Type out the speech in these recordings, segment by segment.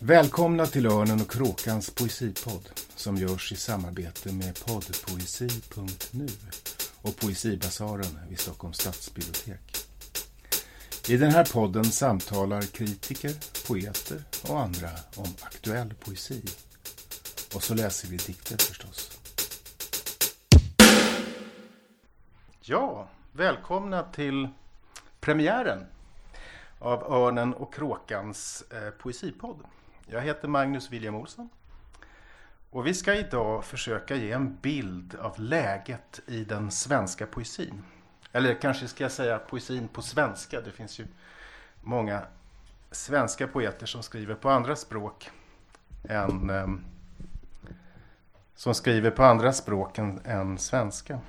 Välkomna till Örnen och Kråkans poesipodd som görs i samarbete med poddpoesi.nu och Poesibasaren vid Stockholms stadsbibliotek. I den här podden samtalar kritiker, poeter och andra om aktuell poesi. Och så läser vi dikter förstås. Ja, välkomna till premiären av Örnen och Kråkans eh, poesipodd. Jag heter Magnus William Olsson. Och vi ska idag försöka ge en bild av läget i den svenska poesin. Eller kanske ska jag säga poesin på svenska. Det finns ju många svenska poeter som skriver på andra språk än ehm, som skriver på andra språk än, än svenska.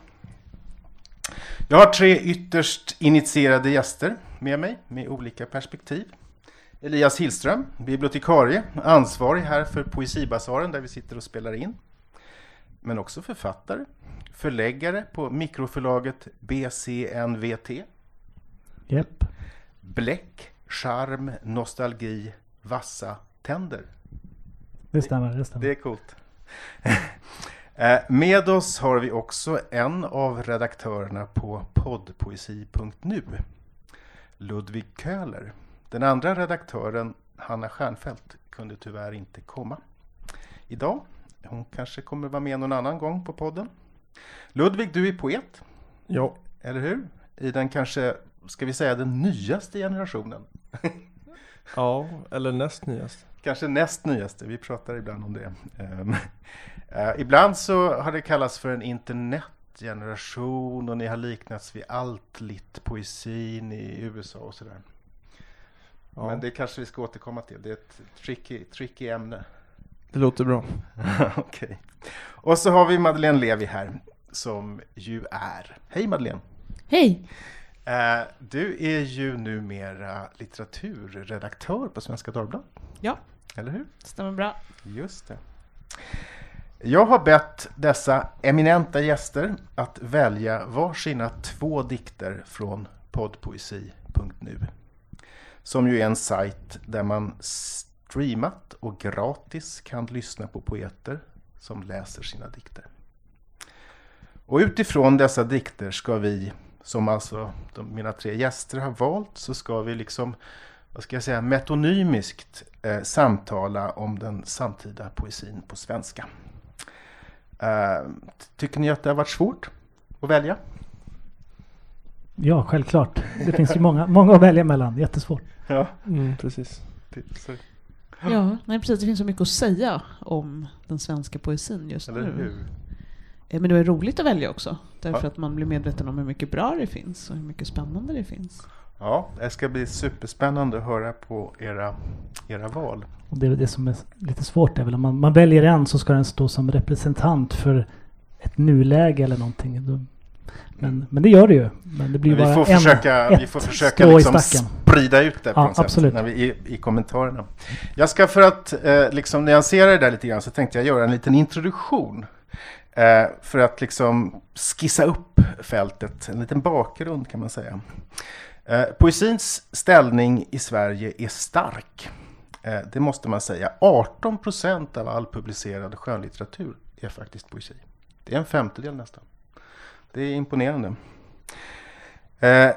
Jag har tre ytterst initierade gäster med mig med olika perspektiv. Elias Hillström, bibliotekarie, ansvarig här för Poesibasaren där vi sitter och spelar in. Men också författare, förläggare på mikroförlaget BCNVT. Japp. Bläck, charm, nostalgi, vassa tänder. Det stämmer, det stämmer. Det är coolt. Eh, Med oss har vi också en av redaktörerna på poddpoesi.nu, Ludvig Köhler. Den andra redaktören, Hanna Stjernfeldt, kunde tyvärr inte komma idag. Hon kanske kommer vara med någon annan gång på podden. Ludvig, du är poet, Ja, eller hur? I den kanske, ska vi säga den nyaste generationen? ja, eller näst nyast. Kanske näst nyaste, vi pratar ibland om det. Ehm, eh, ibland så har det kallats för en internetgeneration och ni har liknats vid allt poesin i USA och sådär. Ja, Men det kanske vi ska återkomma till. Det är ett tricky, tricky ämne. det låter bra. Okej. Och så har vi Madeleine Levi här, som ju är... Hej Madeleine! Hej! Eh, du är ju numera litteraturredaktör på Svenska Dagbladet. Ja. Eller hur? Stämmer bra. Just det. Jag har bett dessa eminenta gäster att välja varsina två dikter från poddpoesi.nu. Som ju är en sajt där man streamat och gratis kan lyssna på poeter som läser sina dikter. Och utifrån dessa dikter ska vi, som alltså de, mina tre gäster har valt, så ska vi liksom, vad ska jag säga, metonymiskt eh, samtala om den samtida poesin på svenska. Eh, tycker ni att det har varit svårt att välja? Ja, självklart. Det finns ju många, många att välja mellan. Jättesvårt. Ja, Mm, precis. så, Ja, nej precis. Det finns så mycket att säga om den svenska poesin just eller nu. hur? Eh, Men det är roligt att välja också. Därför Ja. att man blir medveten om hur mycket bra det finns och hur mycket spännande det finns. Ja, det ska bli superspännande att höra på era, era val. Och det är det som är lite svårt. Är väl om man, man väljer en så ska den stå som representant för ett nuläge eller någonting. Men, men det gör det ju. Men det blir Men vi, bara får en, försöka, vi får försöka liksom sprida ut det på Ja, något sätt absolut. när vi, i, i kommentarerna. Jag ska för att eh, liksom nyansera det där lite grann så tänkte jag göra en liten introduktion. Eh, för att liksom skissa upp fältet, en liten bakgrund kan man säga. Eh, poesins ställning i Sverige är stark. Eh, det måste man säga. 18 procent av all publicerad skönlitteratur är faktiskt poesi. Det är en femtedel nästan. Det är imponerande. Eh,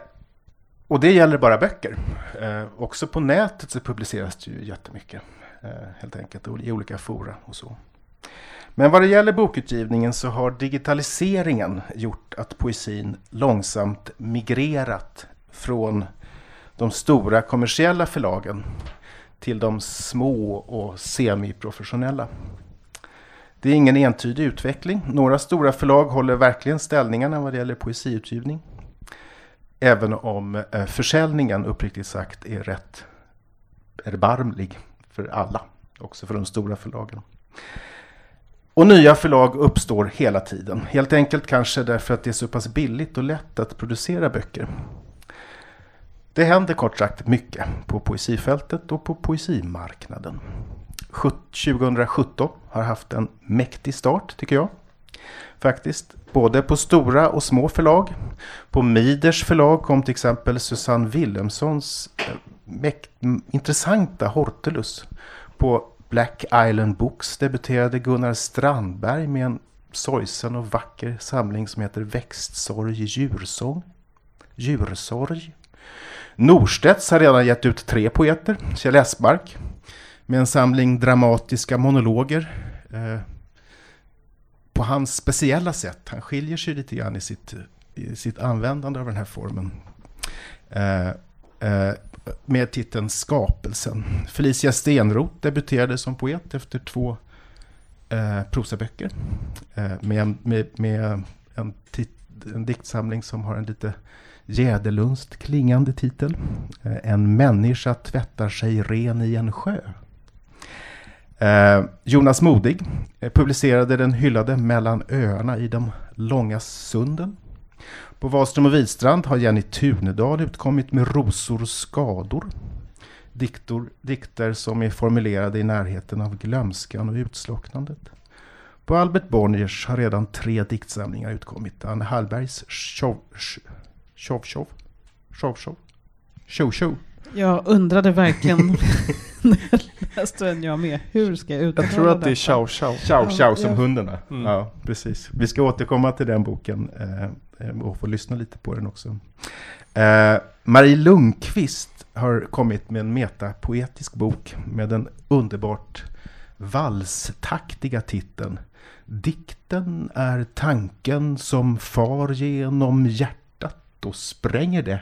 och det gäller bara böcker. Eh, också på nätet så publiceras det ju jättemycket. Eh, helt enkelt i olika fora och så. Men vad det gäller bokutgivningen så har digitaliseringen gjort att poesin långsamt migrerat från de stora kommersiella förlagen till de små och semiprofessionella. Det är ingen entydig utveckling. Några stora förlag håller verkligen ställningarna vad det gäller poesiutgivning. Även om eh, försäljningen uppriktigt sagt är rätt erbarmlig för alla, också för de stora förlagen. Och nya förlag uppstår hela tiden. Helt enkelt kanske därför att det är så pass billigt och lätt att producera böcker. Det händer kort sagt mycket på poesifältet och på poesimarknaden. 2017 har haft en mäktig start tycker jag. Faktiskt. Både på stora och små förlag. På Miders förlag kom till exempel Susanne Wilhelmssons eh, intressanta Hortulus på Black Island Books debuterade Gunnar Strandberg med en sorgsen och vacker samling som heter Växtsorg djursång. Djursorg. Norstedts har redan gett ut tre poeter. Kjell Esmark med en samling dramatiska monologer. Eh, på hans speciella sätt. Han skiljer sig lite grann i sitt, i sitt användande av den här formen. Eh, eh, med titeln Skapelsen. Felicia Stenroth debuterade som poet efter två eh, prosaböcker. Eh, med, med, med en, tit- en diktsamling som har en lite jäderlunst klingande titel. Eh, en människa tvättar sig ren i en sjö. Eh, Jonas Modig publicerade den hyllade Mellan öarna i de långa sunden. På Wahlström och Widstrand har Jenny Tunedal utkommit med Rosor och skador. Diktor, dikter som är formulerade i närheten av glömskan och utslocknandet. På Albert Bonniers har redan tre diktsamlingar utkommit. Anne Hallbergs Tjov Tjov Tjov Tjov Tjov Tjo Jag undrade verkligen läste den jag med. Hur ska jag uttala Jag tror att det är? Chow Chow. Ciao, ciao som Ja. hundarna. Mm. Ja, precis. Vi ska återkomma till den boken eh, eh, och få lyssna lite på den också. Eh, Marie Lundqvist har kommit med en metapoetisk bok med den underbart valstaktiga titeln Dikten är tanken som far genom hjärtat och spränger det.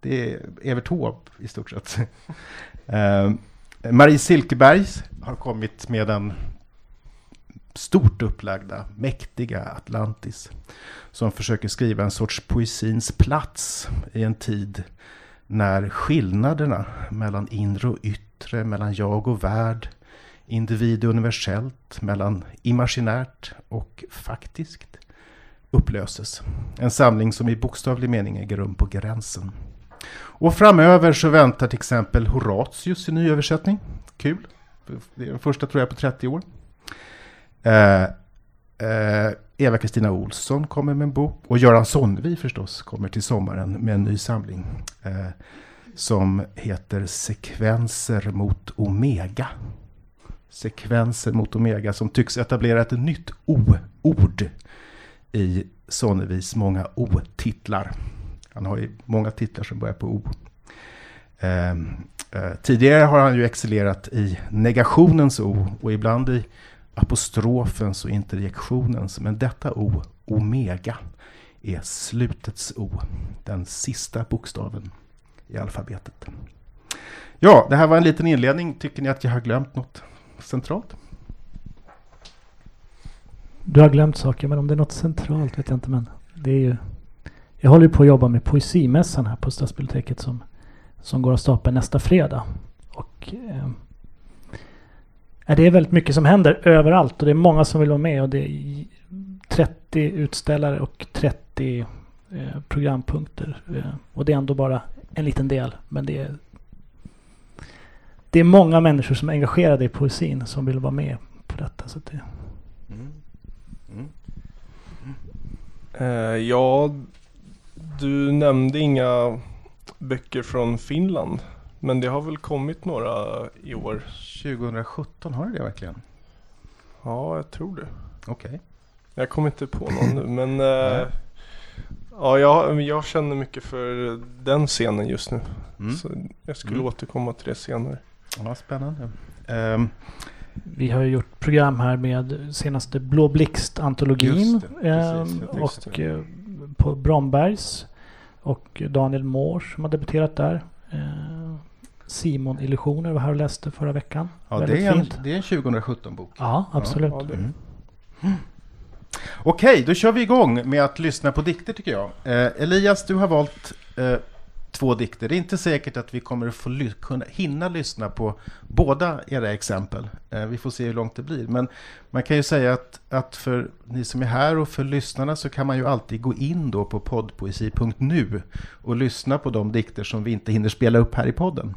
Det är Evert Taube i stort sett. Marie Silkeberg har kommit med den stort upplagda, mäktiga Atlantis. Som försöker skriva en sorts poesins plats i en tid när skillnaderna mellan inre och yttre, mellan jag och värld, individ och universellt, mellan imaginärt och faktiskt upplöses. En samling som i bokstavlig mening äger rum på gränsen. Och framöver så väntar till exempel Horatius i ny översättning. Kul. Det är den första tror jag på 30 år. Eh, eh, Eva-Kristina Olsson kommer med en bok. Och Göran Sonnevi förstås kommer till sommaren med en ny samling. Eh, som heter Sekvenser mot Omega. Sekvenser mot Omega som tycks etablera ett nytt O-ord i Sonnevis många O-titlar. Han har ju många titlar som börjar på O. Eh, eh, tidigare har han ju excellerat i negationens O och ibland i apostrofens och interjektionens. Men detta O, omega, är slutets O. Den sista bokstaven i alfabetet. Ja, det här var en liten inledning. Tycker ni att jag har glömt något centralt? Du har glömt saker, men om det är något centralt vet jag inte. Men det är ju... Jag håller ju på att jobba med poesimässan här på Stadsbiblioteket som, som går av stapeln nästa fredag. Och eh, det är väldigt mycket som händer överallt och det är många som vill vara med och det är 30 utställare och 30 eh, programpunkter. Eh, och det är ändå bara en liten del, men det är det är många människor som är engagerade i poesin som vill vara med på detta. Så det, Mm. Mm. mm. Eh, ja, du nämnde inga böcker från Finland. Men det har väl kommit några i år? 2017, har det det verkligen? Ja, jag tror det. Okej. Jag kommer inte på någon nu men eh, Ja, jag, jag känner mycket för den scenen just nu. Mm. Så jag skulle Mm. återkomma till det senare. Ja, spännande. Ehm, Vi har ju gjort program här med senaste Blå Blixt-antologin. Just det, precis. ehm, tänkte och eh, på Brombergs. Och Daniel Moore som har debuterat där. Eh, Simon Illusioner var här och läste förra veckan. ja, Väldigt det är, en, fint. det är en 2017-bok. Ja, absolut. Ja, det, Mm. Okej, då kör vi igång med att lyssna på dikter tycker jag. Eh, Elias, du har valt eh, två dikter. Det är inte säkert att vi kommer att få ly- kunna hinna lyssna på båda era exempel. Eh, vi får se hur långt det blir. Men man kan ju säga att, att för ni som är här och för lyssnarna så kan man ju alltid gå in då på poddpoesi.nu och lyssna på de dikter som vi inte hinner spela upp här i podden.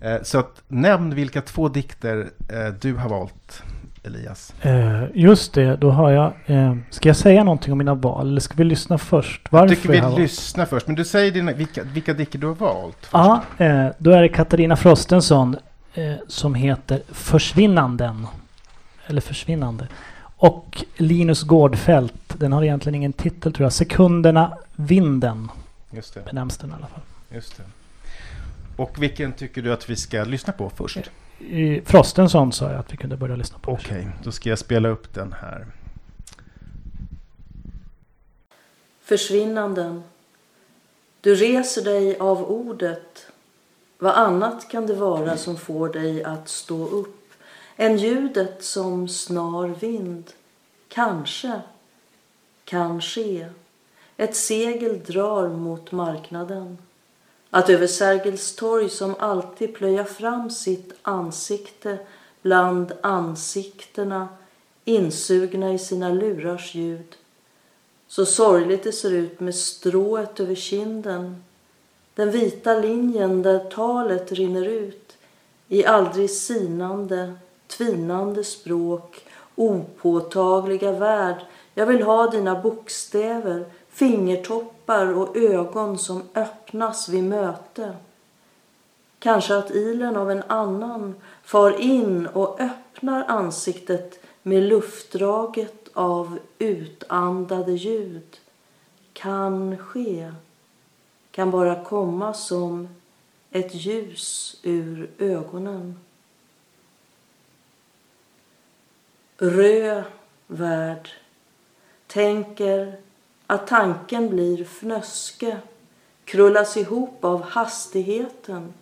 Eh, så att nämn vilka två dikter eh, du har valt, Elias. Eh, just det, då har jag... Eh, ska jag säga någonting om mina val? Eller ska vi lyssna först? Varför Jag tycker vi jag lyssnar först, men du säger dina, vilka, vilka dikter du har valt. Ja, eh, då är det Katarina Frostenson. eh, som heter Försvinnanden. Eller Försvinnande. Och Linus Gårdfält, den har egentligen ingen titel tror jag. Sekunderna Vinden Just det. benämns den i alla fall. Just det. Och vilken tycker du att vi ska lyssna på först? I Frostenson sa jag att vi kunde börja lyssna på. Okej, då ska jag spela upp den här. Försvinnanden. Du reser dig av ordet. Vad annat kan det vara som får dig att stå upp än ljudet som snar vind? Kanske, kan ske. Ett segel drar mot marknaden. Att över Sergels torg som alltid plöja fram sitt ansikte bland ansiktena insugna i sina lurars ljud så sorgligt det ser ut med strået över kinden. Den vita linjen där talet rinner ut i aldrig sinande, tvinande språk, opåtagliga värld. Jag vill ha dina bokstäver, fingertoppar och ögon som öppnas vid möte. Kanske att ilen av en annan far in och öppnar ansiktet med luftdraget av utandade ljud kan ske, kan bara komma som ett ljus ur ögonen. Rö värld tänker att tanken blir fnöske, krullas ihop av hastigheten.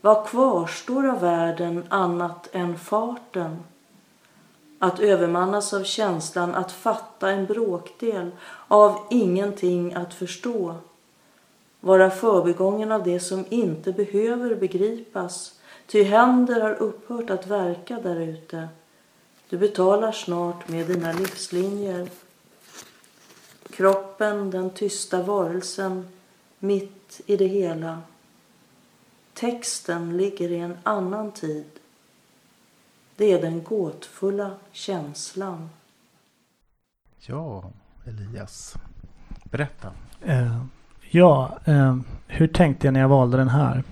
Vad kvarstår av världen annat än farten? Att övermannas av känslan att fatta en bråkdel av ingenting att förstå. Vara förbigången av det som inte behöver begripas. Ty händer har upphört att verka därute. Du betalar snart med dina livslinjer. Kroppen, den tysta varelsen, mitt i det hela. Texten ligger i en annan tid. Det är den gåtfulla känslan. Ja, Elias. Berätta. Eh, ja, eh, hur tänkte jag när jag valde den här?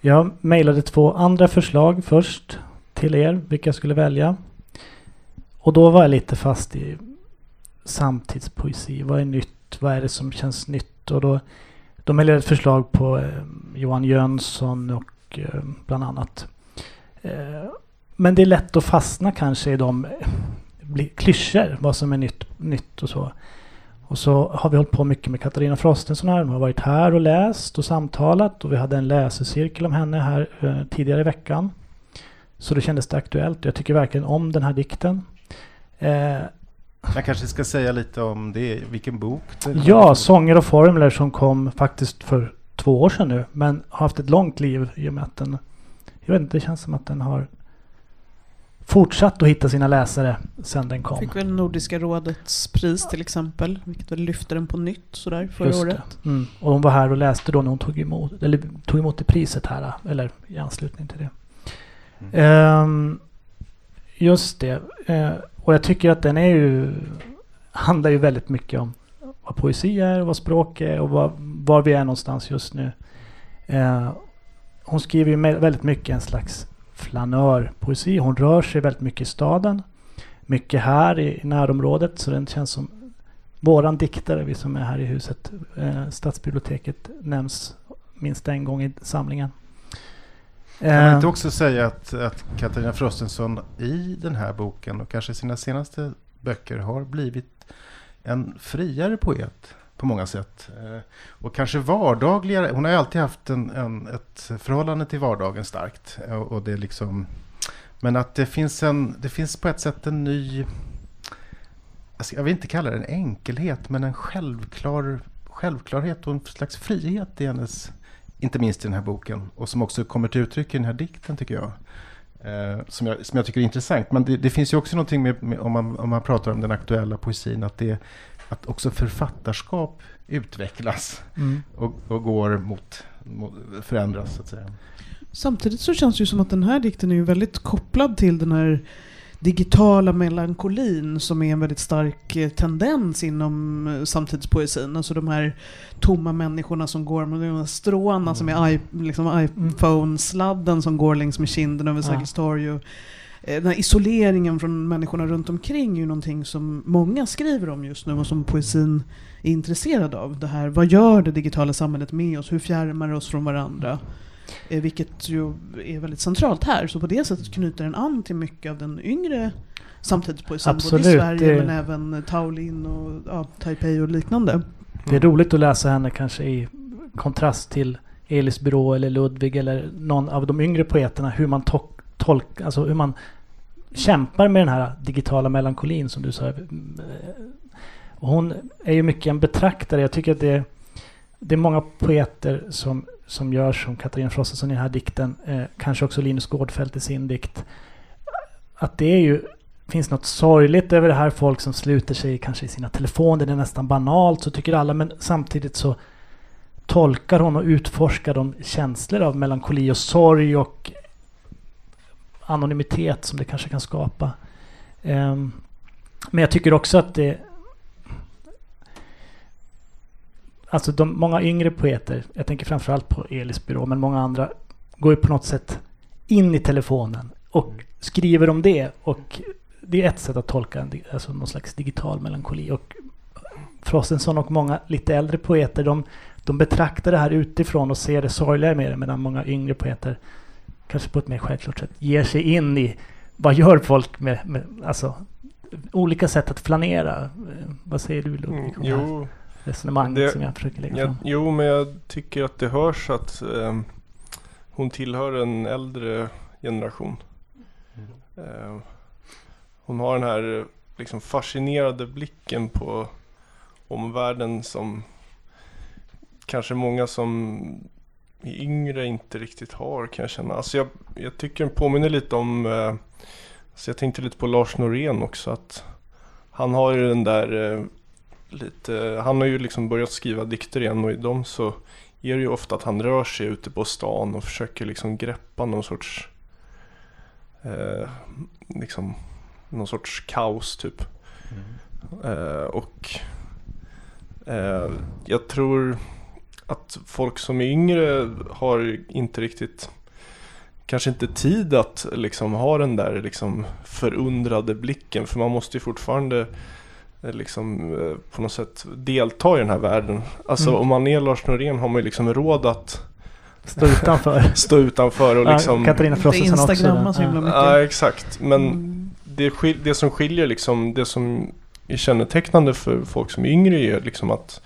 Jag mejlade två andra förslag först till er, vilka jag skulle välja. Och då var jag lite fast i samtidspoesi. Vad är nytt? Vad är det som känns nytt? Och då, de har ett förslag på eh, Johan Jönsson och eh, bland annat. Eh, men det är lätt att fastna kanske i de klyschor, vad som är nytt, nytt och så. Och så har vi hållit på mycket med Katarina Frostenson här. Hon har varit här och läst och samtalat och vi hade en läsecirkel om henne här eh, tidigare i veckan. Så det kändes det aktuellt. Jag tycker verkligen om den här dikten. Eh, jag kanske ska säga lite om det, vilken bok det ja, Sånger och formler som kom faktiskt för två år sedan nu. Men har haft ett långt liv i och med att den... Jag vet inte, det känns som att den har fortsatt att hitta sina läsare sedan den kom. Fick väl Nordiska rådets pris till exempel, vilket väl lyfte den på nytt sådär förra Just året. Mm. Och hon var här och läste då när hon tog emot, eller tog emot det priset här, eller i anslutning till det. Mm. Ehm, just det. Eh, och jag tycker att den är ju, handlar ju väldigt mycket om vad poesi är, vad språk är och vad, var vi är någonstans just nu. Eh, hon skriver ju väldigt mycket en slags flanörpoesi. Hon rör sig väldigt mycket i staden. Mycket här i närområdet så den känns som våran diktare, vi som är här i huset. Eh, Stadsbiblioteket nämns minst en gång i samlingen. Kan man Eh, inte också säga att, att Katarina Frostenson i den här boken och kanske sina senaste böcker har blivit en friare poet på många sätt. Eh, Och kanske vardagligare. Hon har ju alltid haft en, en, ett förhållande till vardagen starkt. Eh, Och det liksom, men att det finns, en, det finns på ett sätt en ny, alltså jag vill inte kalla det en enkelhet, men en självklar, självklarhet och en slags frihet i hennes inte minst i den här boken och som också kommer till uttryck i den här dikten tycker jag. Eh, som, jag som jag tycker är intressant. Men det, det finns ju också någonting med, med om, man, om man pratar om den aktuella poesin, att, det, att också författarskap utvecklas mm. och, och går mot, mot, förändras så att säga. Samtidigt så känns det ju som att den här dikten är ju väldigt kopplad till den här digitala melankolin som är en väldigt stark eh, tendens inom eh, samtidspoesin. Alltså de här tomma människorna som går med de här stråna som är liksom iPhone-sladden som går längs med kinden över Ja. Sergels torg. Eh, den här isoleringen från människorna runt omkring är ju någonting som många skriver om just nu och som poesin är intresserad av. Det här, vad gör det digitala samhället med oss? Hur fjärmar det oss från varandra? Eh, vilket ju är väldigt centralt här. Så på det sättet knyter den an till mycket av den yngre samtidspoesin. Både i Sverige det- men även Taolin och ja, Taipei och liknande. Det är roligt att läsa henne kanske i kontrast till Elis Byrå eller Ludvig eller någon av de yngre poeterna. Hur man to- tolk, alltså hur man kämpar med den här digitala melankolin som du sa. Och hon är ju mycket en betraktare. Jag tycker att det, det är många poeter som, som görs som Katarina Frostenson i den här dikten. Eh, kanske också Linus Gårdfeldt i sin dikt. Att det är ju finns något sorgligt över det här. Folk som sluter sig kanske i sina telefoner. Det är nästan banalt, så tycker alla. Men samtidigt så tolkar hon och utforskar de känslor av melankoli och sorg och anonymitet som det kanske kan skapa. Ehm, men jag tycker också att det... Alltså de många yngre poeter, jag tänker framförallt på Elis byrå, men många andra går ju på något sätt in i telefonen och skriver om det. Och det är ett sätt att tolka en, alltså någon slags digital melankoli. Och Frostenson och många lite äldre poeter, de, de betraktar det här utifrån och ser det sorgliga med det, medan många yngre poeter kanske på ett mer självklart sätt ger sig in i vad gör folk med, med alltså olika sätt att flanera. Eh, Vad säger du Ludvig Mm, jo, resonemanget det- som jag försöker lägga jag, fram? jo, men jag tycker att det hörs att ehm, hon tillhör en äldre generation. Ehm, hon har den här eh, liksom fascinerade blicken på omvärlden som kanske många som är yngre inte riktigt har kan jag känna. Alltså jag, jag tycker den påminner lite om, eh, så jag tänkte lite på Lars Norén också att han har ju den där eh, lite, han har ju liksom börjat skriva dikter igen och i dem så är det ju ofta att han rör sig ute på stan och försöker liksom greppa någon sorts eh, liksom någon sorts kaos typ. Eh, och eh, jag tror att folk som är yngre har inte riktigt kanske inte tid att liksom ha den där liksom förundrade blicken för man måste ju fortfarande liksom eh, på något sätt delta i den här världen. Alltså Mm. om man är Lars Norén har man ju liksom råd att Stå utanför. stå utanför och liksom ja, Katarina Det Frostenson också. instagrammar där. så himla Ja. mycket. Ja exakt men Mm. det, skil- det som skiljer liksom, det som är kännetecknande för folk som är yngre är liksom att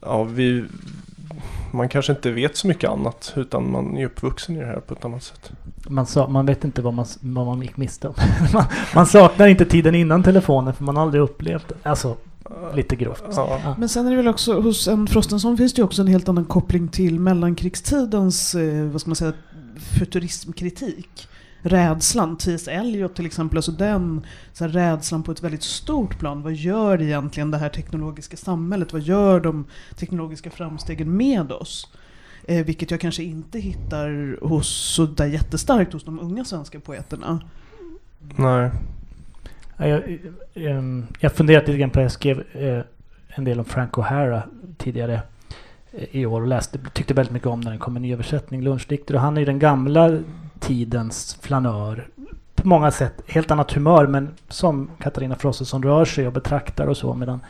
ja, vi, man kanske inte vet så mycket annat utan man är uppvuxen i det här på ett annat sätt. Man, sa, man vet inte vad man, vad man gick miste om. man, man saknar inte tiden innan telefonen för man har aldrig upplevt det. Alltså, lite grovt. Ja. Ja. Men sen är det väl också, hos en Frostenson finns det ju också en helt annan koppling till mellankrigstidens, eh, vad ska man säga, futurismkritik. Rädslan, T.S. Eliot till exempel, alltså den så här, rädslan på ett väldigt stort plan. Vad gör egentligen det här teknologiska samhället? Vad gör de teknologiska framstegen med oss? Eh, vilket jag kanske inte hittar hos, så där jättestarkt hos de unga svenska poeterna. Nej. Ja, jag, ehm, jag funderat lite grann på det. Jag skrev eh, en del om Frank O'Hara tidigare eh, i år och läste, tyckte väldigt mycket om när den kom en ny översättning, lunchdikter. Och han är ju den gamla tidens flanör. På många sätt helt annat humör men som Katarina Frostenson rör sig och betraktar och så. Medan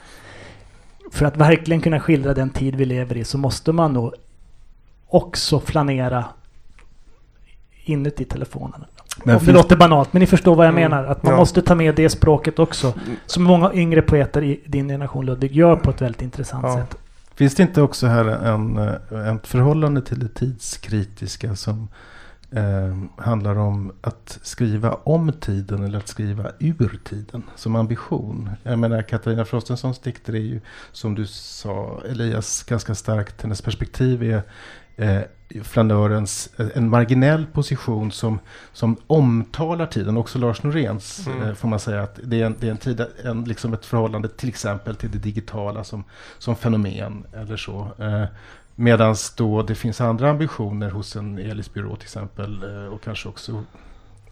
för att verkligen kunna skildra den tid vi lever i så måste man nog också flanera inuti telefonen. Men Om det finns, låter banalt, men ni förstår vad jag Mm, menar. Att man ja. måste ta med det språket också. Som många yngre poeter i din generation Ludvig gör på ett väldigt intressant Ja. sätt. finns det inte också här en, eh, ett förhållande till det tidskritiska som eh, handlar om att skriva om tiden eller att skriva ur tiden som ambition. Jag menar Katarina Frostensons dikter är ju som du sa Elias ganska starkt. Hennes perspektiv är eh, flanörens, eh, en marginell position som, som omtalar tiden. Också Lars Noréns Mm. eh, får man säga att det är, en, det är en tid, en, liksom ett förhållande till exempel till det digitala som, som fenomen eller så. Eh, Medan då det finns andra ambitioner hos en Elis byrå till exempel eh, och kanske också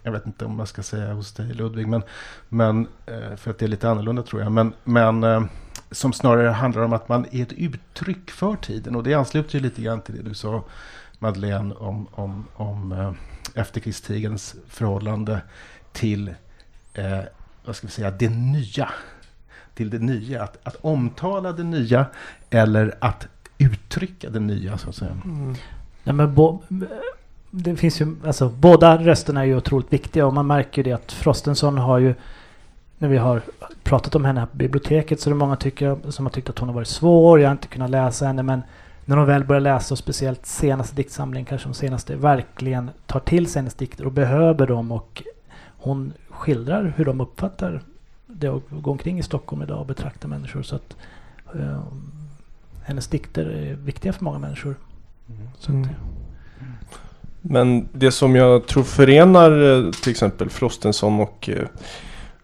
jag vet inte om man ska säga hos dig Ludvig, men, men eh, för att det är lite annorlunda tror jag. Men, men eh, som snarare handlar om att man är ett uttryck för tiden. Och det ansluter ju lite grann till det du sa Madeleine om, om, om efterkrigstidens förhållande till eh, vad ska vi säga, det nya. Till det nya. Att, att omtala det nya eller att uttrycka det nya så att säga. Mm. Ja, men bo, det finns ju, alltså, båda rösterna är ju otroligt viktiga och man märker ju det att Frostenson har ju när vi har pratat om henne här på biblioteket så är det många tycker, som har tyckt att hon har varit svår. Jag har inte kunnat läsa henne men när de väl börjar läsa och speciellt senaste diktsamlingen, kanske de senaste, verkligen tar till sig hennes dikter och behöver dem och hon skildrar hur de uppfattar det att gå omkring i Stockholm idag och betrakta människor. Så att uh, hennes dikter är viktiga för många människor. Så Mm. att, Men det som jag tror förenar eh, till exempel Frostenson och eh,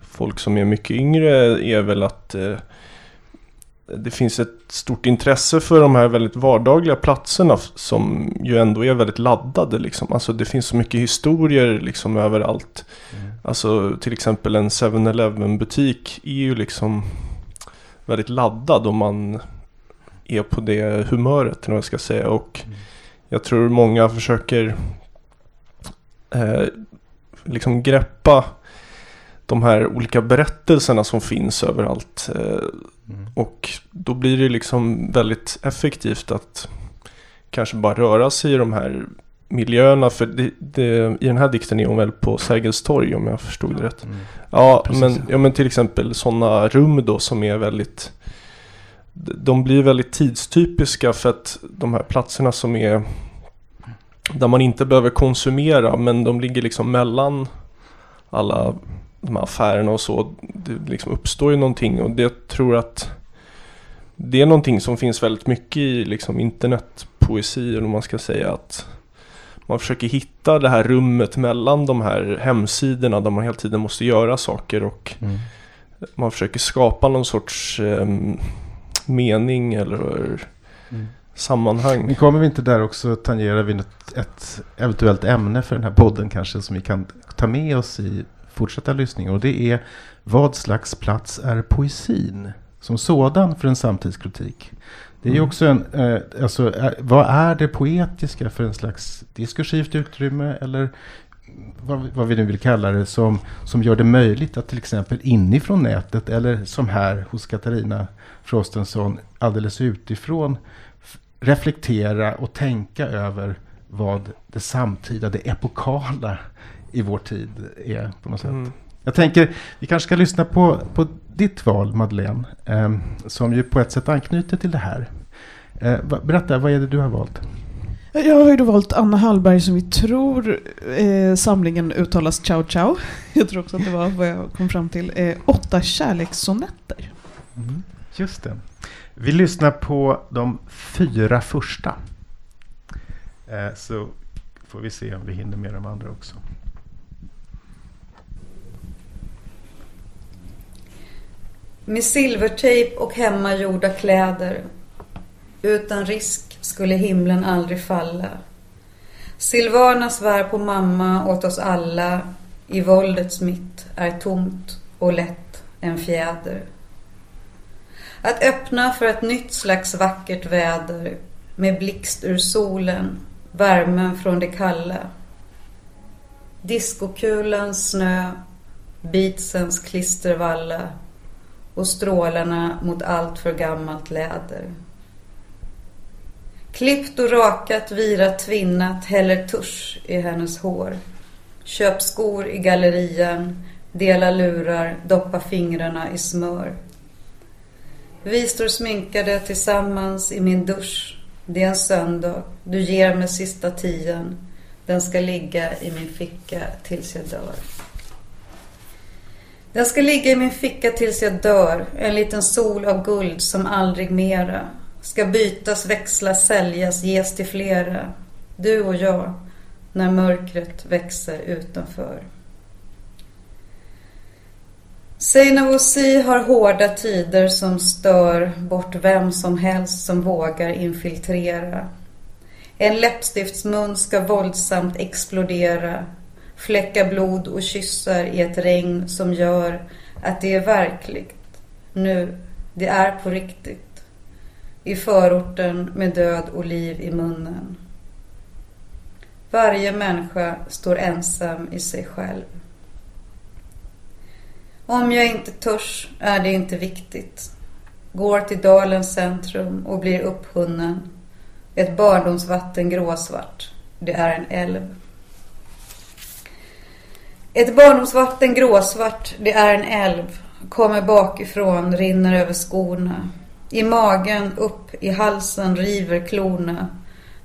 folk som är mycket yngre är väl att eh, det finns ett stort intresse för de här väldigt vardagliga platserna som ju ändå är väldigt laddade liksom. Alltså det finns så mycket historier liksom överallt. Alltså till exempel en 7-Eleven butik är ju liksom väldigt laddad om man är på det humöret eller jag ska säga. Och jag tror många försöker eh, liksom greppa de här olika berättelserna som finns överallt. Eh, Mm. och då blir det liksom väldigt effektivt att kanske bara röra sig i de här miljöerna. För det, det, i den här dikten är hon väl på Sergels torg om jag förstod det rätt. Mm. Ja, Precis. men, ja, men till exempel sådana rum då som är väldigt De blir väldigt tidstypiska för att de här platserna som är Där man inte behöver konsumera men de ligger liksom mellan alla de här affärerna och så. Det liksom uppstår ju någonting och det tror att Det är någonting som finns väldigt mycket i liksom internetpoesi eller vad man ska säga att man försöker hitta det här rummet mellan de här hemsidorna där man hela tiden måste göra saker och Mm. man försöker skapa någon sorts em, mening eller Mm. sammanhang. Men kommer vi inte där också tangera vid ett, ett eventuellt ämne för den här podden kanske som vi kan ta med oss i fortsatta lyssningar. Och det är vad slags plats är poesin som sådan för en samtidskritik? Det är ju Mm. också en, eh, alltså, är, vad är det poetiska för en slags diskursivt utrymme eller vad, vi- vad vi nu vill kalla det som, som gör det möjligt att till exempel inifrån nätet eller som här hos Katarina Frostenson alldeles utifrån reflektera och tänka över vad det samtida, det epokala i vår tid är på något sätt. Mm. Jag tänker, vi kanske ska lyssna på, på ditt val Madeleine, eh, som ju på ett sätt anknyter till det här. Eh, berätta, vad är det du har valt? Jag har ju då valt Anna Hallberg som vi tror eh, samlingen uttalas Ciao Ciao. Jag tror också att det var vad jag kom fram till. Eh, åtta kärlekssonetter. Just det. Vi lyssnar på de fyra första. Eh, så får vi se om vi hinner med de andra också. Med silvertejp och hemmagjorda kläder. Utan risk skulle himlen aldrig falla. Silvana svär på mamma åt oss alla. I våldets mitt är tomt och lätt en fjäder. Att öppna för ett nytt slags vackert väder med blixt ur solen, värmen från det kalla. Diskokulans snö, beatsens klistervalla och strålarna mot allt för gammalt läder. Klippt och rakat, virat, tvinnat, häller tusch i hennes hår. Köp skor i gallerian, dela lurar, doppa fingrarna i smör. Vi står sminkade tillsammans i min dusch. Det är en söndag. Du ger mig sista tian. Den ska ligga i min ficka tills jag dör. Den ska ligga i min ficka tills jag dör. En liten sol av guld som aldrig mera. Ska bytas, växlas, säljas, ges till flera. Du och jag, när mörkret växer utanför. Seinavosi har hårda tider som stör bort vem som helst som vågar infiltrera. En läppstiftsmun ska våldsamt explodera. Fläcka blod och kyssar i ett regn som gör att det är verkligt. Nu, det är på riktigt. I förorten med död och liv i munnen. Varje människa står ensam i sig själv. Om jag inte törs är det inte viktigt. Går till dalens centrum och blir upphunnen. Ett barndomsvatten gråsvart. Det är en älv. Ett barndomsvatten gråsvart. Det är en älv. Kommer bakifrån, rinner över skorna. I magen, upp i halsen, river klorna.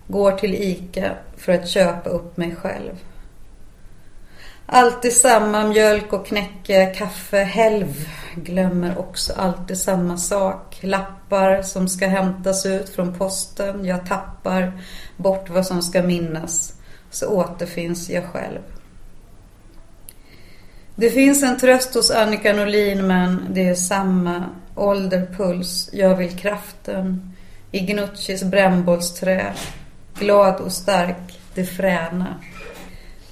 Går till Ica för att köpa upp mig själv. Alltid samma mjölk och knäcke, kaffe, helv. Glömmer också alltid samma sak. Lappar som ska hämtas ut från posten. Jag tappar bort vad som ska minnas. Så återfinns jag själv. Det finns en tröst hos Annika Norlin men det är samma ålder, puls, jag vill kraften. I Gnuccis brännbollsträ. Glad och stark, det fräna.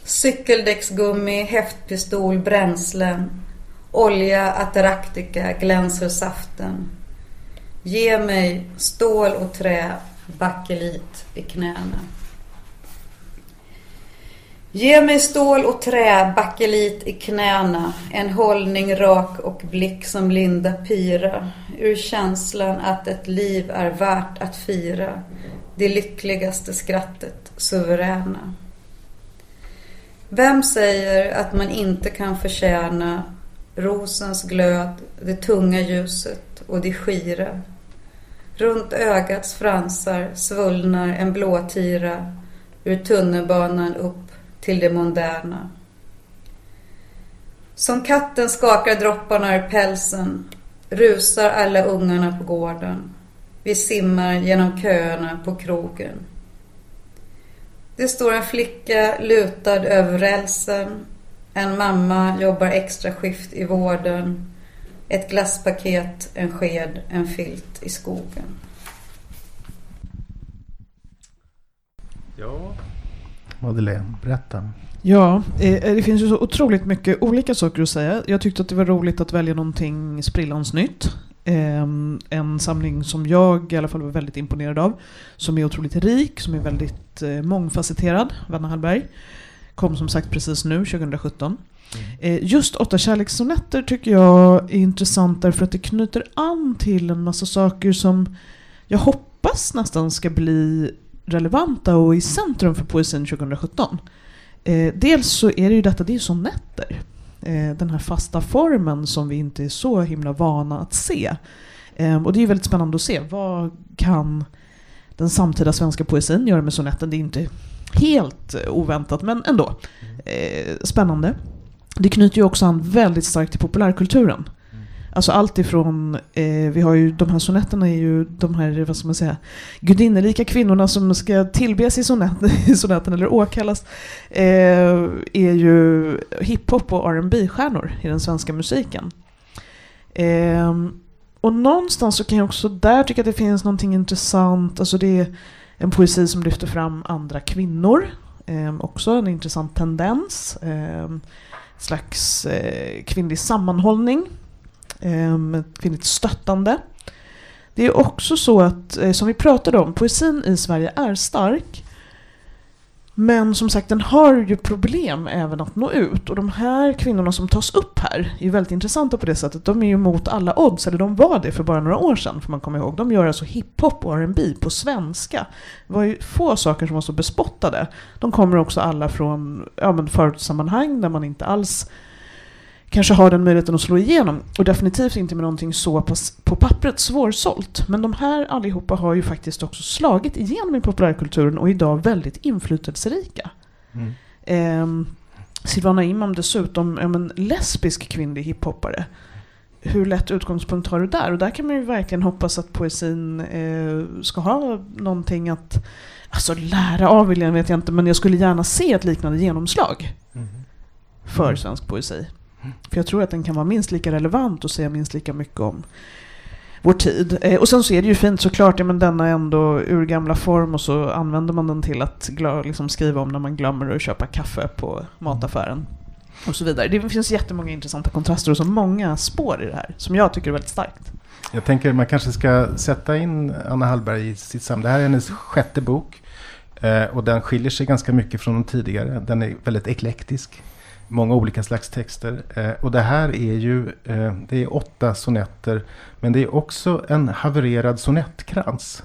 Cykeldäcksgummi, häftpistol, bränslen. Olja, ataraktika, glänser saften. Ge mig stål och trä, bakelit i knäna. Ge mig stål och trä, bakelit i knäna, en hållning rak och blick som Linda Pira, ur känslan att ett liv är värt att fira, det lyckligaste skrattet, suveräna. Vem säger att man inte kan förtjäna rosens glöd, det tunga ljuset och det skira? Runt ögats fransar svullnar en blåtira ur tunnelbanan upp till det moderna. Som katten skakar dropparna ur pälsen rusar alla ungarna på gården. Vi simmar genom köerna på krogen. Det står en flicka lutad över rälsen. En mamma jobbar extra skift i vården. Ett glasspaket, en sked, en filt i skogen. Ja. Madeleine, berätta. Ja, eh, det finns ju så otroligt mycket olika saker att säga. Jag tyckte att det var roligt att välja någonting sprillans nytt. Ehm, en samling som jag i alla fall var väldigt imponerad av. Som är otroligt rik, som är väldigt eh, mångfacetterad. Vanna Hallberg. Kom som sagt precis nu, 2017. Eh, Just åtta kärlekssonetter tycker jag är intressant därför att det knyter an till en massa saker som jag hoppas nästan ska bli relevanta och i centrum för poesin 2017. Eh, dels så är det ju detta, det är sonetter. Eh, den här fasta formen som vi inte är så himla vana att se. Eh, och det är väldigt spännande att se, vad kan den samtida svenska poesin göra med sonetten? Det är inte helt oväntat, men ändå. Eh, spännande. Det knyter ju också an väldigt starkt till populärkulturen. Alltså allt ifrån, eh, vi har ju de här sonetterna är ju de här, vad ska man säga, gudinnerika kvinnorna som ska tillbes i, sonet, i sonetten eller åkallas, eh, är ju hiphop och rb stjärnor i den svenska musiken. Eh, och någonstans så kan jag också där tycka att det finns någonting intressant, alltså det är en poesi som lyfter fram andra kvinnor, eh, också en intressant tendens, eh, slags eh, kvinnlig sammanhållning Ehm, kvinnligt stöttande. Det är också så att, eh, som vi pratade om, poesin i Sverige är stark. Men som sagt, den har ju problem även att nå ut. Och de här kvinnorna som tas upp här är ju väldigt intressanta på det sättet. De är ju mot alla odds, eller de var det för bara några år sedan, får man komma ihåg. De gör alltså hiphop och R&B på svenska. Det var ju få saker som var så bespottade. De kommer också alla från ja, men förortssammanhang där man inte alls kanske har den möjligheten att slå igenom. Och definitivt inte med någonting så pass på pappret svårsålt. Men de här allihopa har ju faktiskt också slagit igenom i populärkulturen och är idag väldigt inflytelserika. Mm. Eh, Silvana Imam dessutom, ja, men lesbisk kvinnlig hiphoppare. Hur lätt utgångspunkt har du där? Och där kan man ju verkligen hoppas att poesin eh, ska ha någonting att Alltså lära av vill jag vet jag inte, men jag skulle gärna se ett liknande genomslag Mm. för svensk poesi. För jag tror att den kan vara minst lika relevant och säga minst lika mycket om vår tid. Eh, och sen så är det ju fint såklart, ja, men denna ändå urgamla form och så använder man den till att liksom skriva om när man glömmer att köpa kaffe på mataffären. Och så vidare. Det finns jättemånga intressanta kontraster och så många spår i det här som jag tycker är väldigt starkt. Jag tänker man kanske ska sätta in Anna Hallberg i sitt sammanhang. Det här är hennes sjätte bok. Eh, och den skiljer sig ganska mycket från de tidigare. Den är väldigt eklektisk. Många olika slags texter. Eh, och det här är ju eh, det är åtta sonetter. Men det är också en havererad sonettkrans.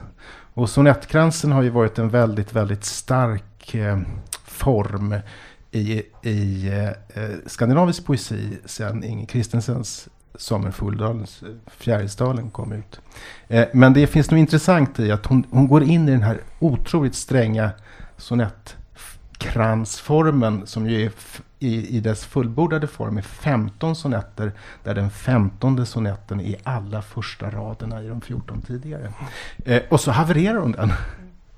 Och sonettkransen har ju varit en väldigt, väldigt stark eh, form i, i eh, eh skandinavisk poesi sedan Inge Kristensens Sommerfugldalens eh, Fjärilsdalen kom ut. Eh, men det finns något intressant i att hon, hon går in i den här otroligt stränga sonettkransformen som ju är i, i dess fullbordade form är 15 sonetter där den femtonde sonetten är alla första raderna i de 14 tidigare. Eh, och så havererar hon den.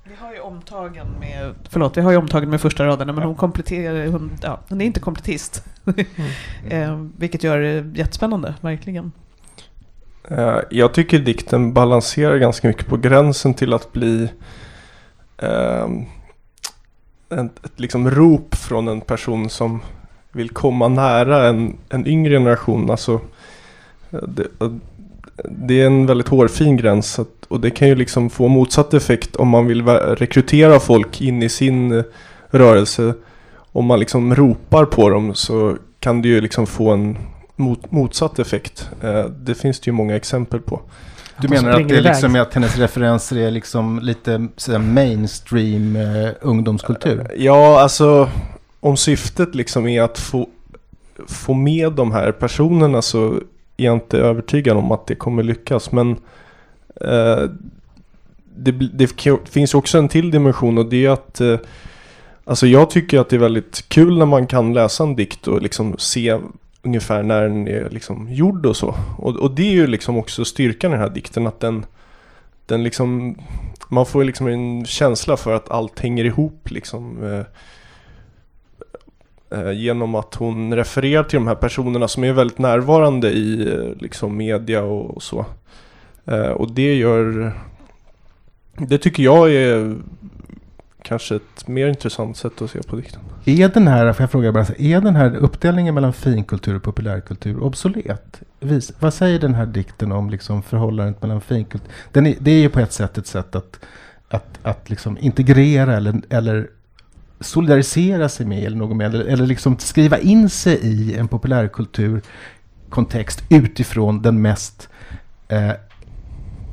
Vi har ju omtagen med, förlåt, vi har ju omtagen med första raderna men hon kompletterar, hon, ja, hon är inte kompletist. eh, vilket gör det jättespännande, verkligen. Eh, jag tycker dikten balanserar ganska mycket på gränsen till att bli eh, ett, ett liksom rop från en person som vill komma nära en, en yngre generation. Alltså, eh, det, det är en väldigt hårfin gräns och det kan ju liksom få motsatt effekt om man vill rekrytera folk in i sin eh, rörelse. Om man liksom ropar på dem så kan det ju liksom få en mot, motsatt effekt. Eh, det finns det ju många exempel på. Du menar att det är liksom att hennes referenser är liksom lite sådär mainstream ungdomskultur? Ja, alltså om syftet liksom är att få, få med de här personerna så är jag inte övertygad om att det kommer lyckas. Men eh, det, det, finns också en till dimension och det är att eh, Alltså jag tycker att det är väldigt kul när man kan läsa en dikt och liksom se ungefär när den är liksom gjord och så. Och, och det är ju liksom också styrkan i den här dikten att den, den liksom, man får liksom en känsla för att allt hänger ihop liksom. Eh, Eh, genom att hon refererar till de här personerna som är väldigt närvarande i eh, liksom media och, och så. Eh, och det gör, det tycker jag är kanske ett mer intressant sätt att se på dikten. Är den här, får jag fråga bara, är den här uppdelningen mellan finkultur och populärkultur obsolet? Vis, vad säger den här dikten om liksom förhållandet mellan finkultur? Den är, det är ju på ett sätt ett sätt att, att, att liksom integrera eller, eller solidarisera sig med eller något med, eller, eller liksom skriva in sig i en populärkulturkontext utifrån den mest eh,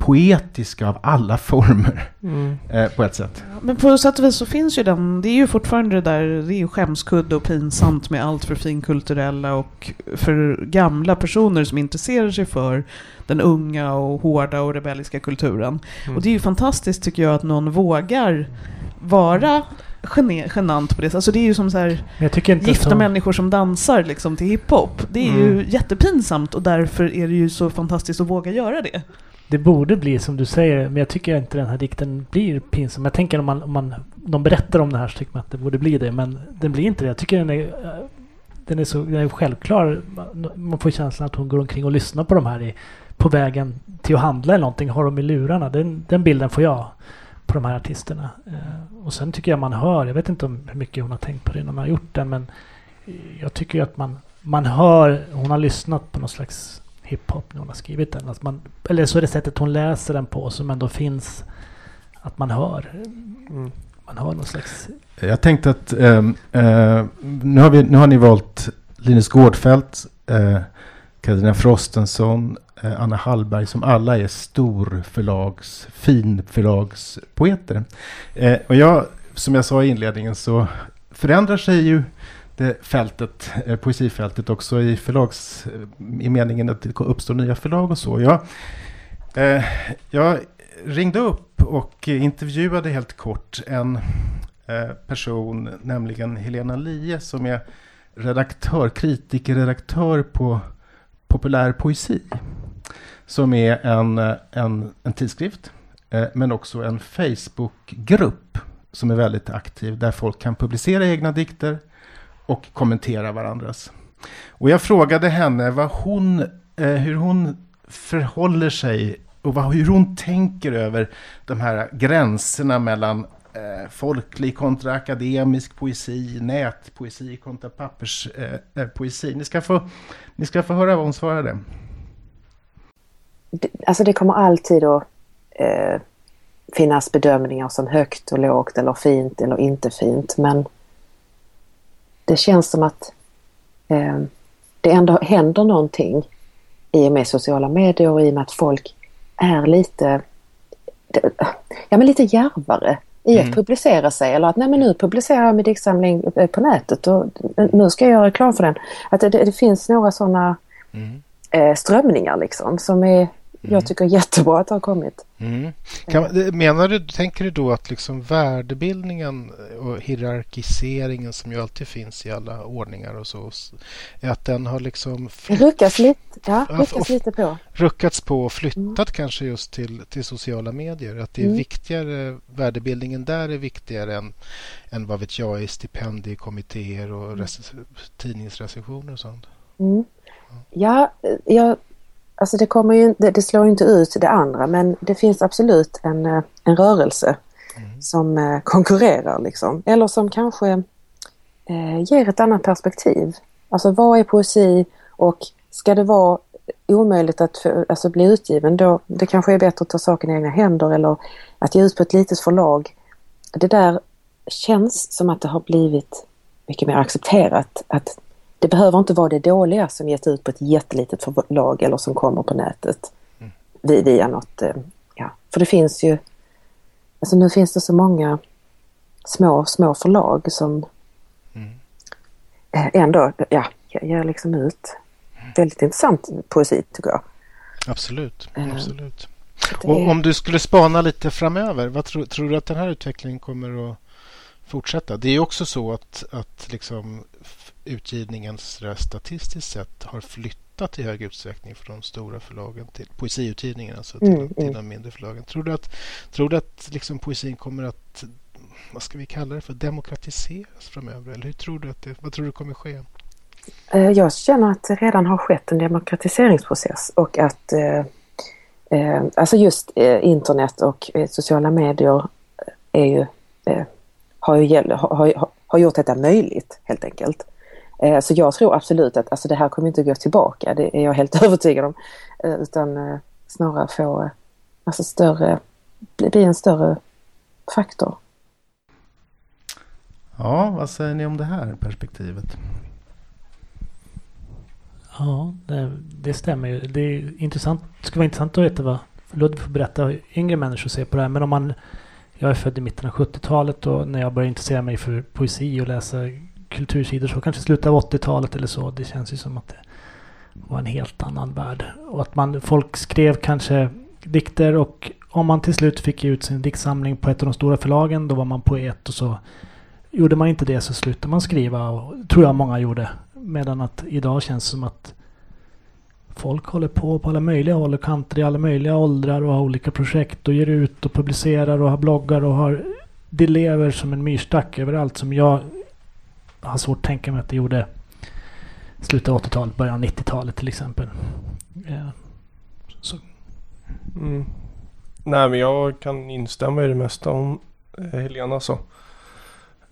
poetiska av alla former mm. eh, på ett sätt. Men på sätt och vis så finns ju den, det är ju fortfarande det där, det är ju skämskudde och pinsamt med allt för finkulturella och för gamla personer som intresserar sig för den unga och hårda och rebelliska kulturen. Mm. Och det är ju fantastiskt tycker jag att någon vågar vara genant på det Alltså det är ju som så här, gifta så... människor som dansar liksom till hiphop. Det är mm. ju jättepinsamt och därför är det ju så fantastiskt att våga göra det det borde bli som du säger, men jag tycker inte den här dikten blir pinsam. Jag tänker om man, om man de berättar om det här så tycker man att det borde bli det, men den blir inte det. Jag tycker den är, den är så den är självklar. Man får känslan att hon går omkring och lyssnar på de här i, på vägen till att handla eller någonting, har dem i lurarna. Den, den bilden får jag på de här artisterna. Eh, och sen tycker jag man hör, jag vet inte om hur mycket hon har tänkt på det när man har gjort den, men jag tycker att man, man hör, hon har lyssnat på någon slags hiphop när hon har skrivit den. Att man, eller så är det sättet hon läser den på som ändå finns att man hör. Mm. Man hör någon slags... Jag tänkte att um, uh, nu, har vi, nu har ni valt Linus Gårdfeldt, uh, Katarina Frostenson, Eh, Anna Hallberg som alla är storförlags, finförlagspoeter. Eh, och jag, som jag sa i inledningen så förändrar sig ju det fältet, eh, poesifältet också i förlags, eh, i meningen att det uppstår nya förlag och så. Jag, eh, jag ringde upp och intervjuade helt kort en eh, person, nämligen Helena Lie, som är redaktör, kritikerredaktör på Populär poesi. Som är en, eh, en, en tidskrift, eh, men också en Facebookgrupp som är väldigt aktiv, där folk kan publicera egna dikter, och kommentera varandras. Och jag frågade henne vad hon, eh, hur hon förhåller sig och vad, hur hon tänker över de här gränserna mellan eh, folklig kontra akademisk poesi, nätpoesi kontra papperspoesi. Eh, ni, ska få, ni ska få höra vad hon svarade. Alltså det kommer alltid att eh, finnas bedömningar som högt och lågt eller fint eller inte fint men det känns som att eh, det ändå händer någonting i och med sociala medier och i och med att folk är lite, ja, men lite järvare i att mm. publicera sig eller att nej men nu publicerar jag min diktsamling eh, på nätet och nu ska jag göra reklam för den. Att det, det finns några sådana mm. eh, strömningar liksom som är Mm. Jag tycker jättebra att det har kommit. Mm. Kan, menar du, tänker du då att liksom värdebildningen och hierarkiseringen som ju alltid finns i alla ordningar och så, att den har liksom... Ruckats lite, ja, ruckats lite på. Ruckats på och flyttat mm. kanske just till, till sociala medier. Att det är mm. viktigare, värdebildningen där är viktigare än, än vad vet jag, i stipendiekommittéer och mm. tidningsrecensioner och sånt. Mm. Ja, jag Alltså det, kommer ju, det, det slår inte ut det andra men det finns absolut en, eh, en rörelse mm. som eh, konkurrerar liksom. Eller som kanske eh, ger ett annat perspektiv. Alltså vad är poesi och ska det vara omöjligt att för, alltså, bli utgiven då det kanske är bättre att ta saken i egna händer eller att ge ut på ett litet förlag. Det där känns som att det har blivit mycket mer accepterat att det behöver inte vara det dåliga som ges ut på ett jättelitet förlag eller som kommer på nätet mm. via något, eh, ja, för det finns ju, alltså nu finns det så många små, små förlag som mm. Eh, ändå, ja, ger liksom ut väldigt intressant poesi tycker jag. Absolut, uh, absolut. Och om du skulle spana lite framöver, vad tro, tror du att den här utvecklingen kommer att fortsätta? Det är också så att, att liksom utgivningen statistiskt sett har flyttat i hög utsträckning från de stora förlagen till poesiutgivningen, alltså till, mm, till mm. de mindre förlagen. Tror du att, tror du att liksom poesin kommer att, vad ska vi kalla det för, demokratiseras framöver? Eller hur tror du att det, vad tror du kommer ske? Eh, jag känner att det redan har skett en demokratiseringsprocess och att eh, eh alltså just eh, internet och eh, sociala medier är ju, eh, har, ju, har, har, har gjort detta möjligt helt enkelt. Eh, så jag tror absolut att alltså, det här kommer inte gå tillbaka, det är jag helt övertygad om. Eh, utan eh, snarare få alltså, större, bli en större faktor. Ja, vad säger ni om det här perspektivet? Ja, det, det stämmer ju. Det är intressant. Det skulle vara intressant att veta vad Ludvig får berätta hur yngre människor ser på det här. Men om man... Jag är född i mitten av 70-talet och när jag började intressera mig för poesi och läsa kultursidor så kanske slutet av 80-talet eller så. Det känns ju som att det var en helt annan värld. Och att man, folk skrev kanske dikter och om man till slut fick ut sin diktsamling på ett av de stora förlagen då var man poet och så gjorde man inte det så slutade man skriva och tror jag många gjorde. Medan att idag känns det som att folk håller på på alla möjliga håll och kanter i alla möjliga åldrar och har olika projekt och ger ut och publicerar och har bloggar och har det lever som en myrstack överallt som jag har svårt att tänka mig att det gjorde slutet av 80-talet, början av 90-talet till exempel. Eh, så. Mm. Nej men jag kan instämma i det mesta om eh, Helena sa.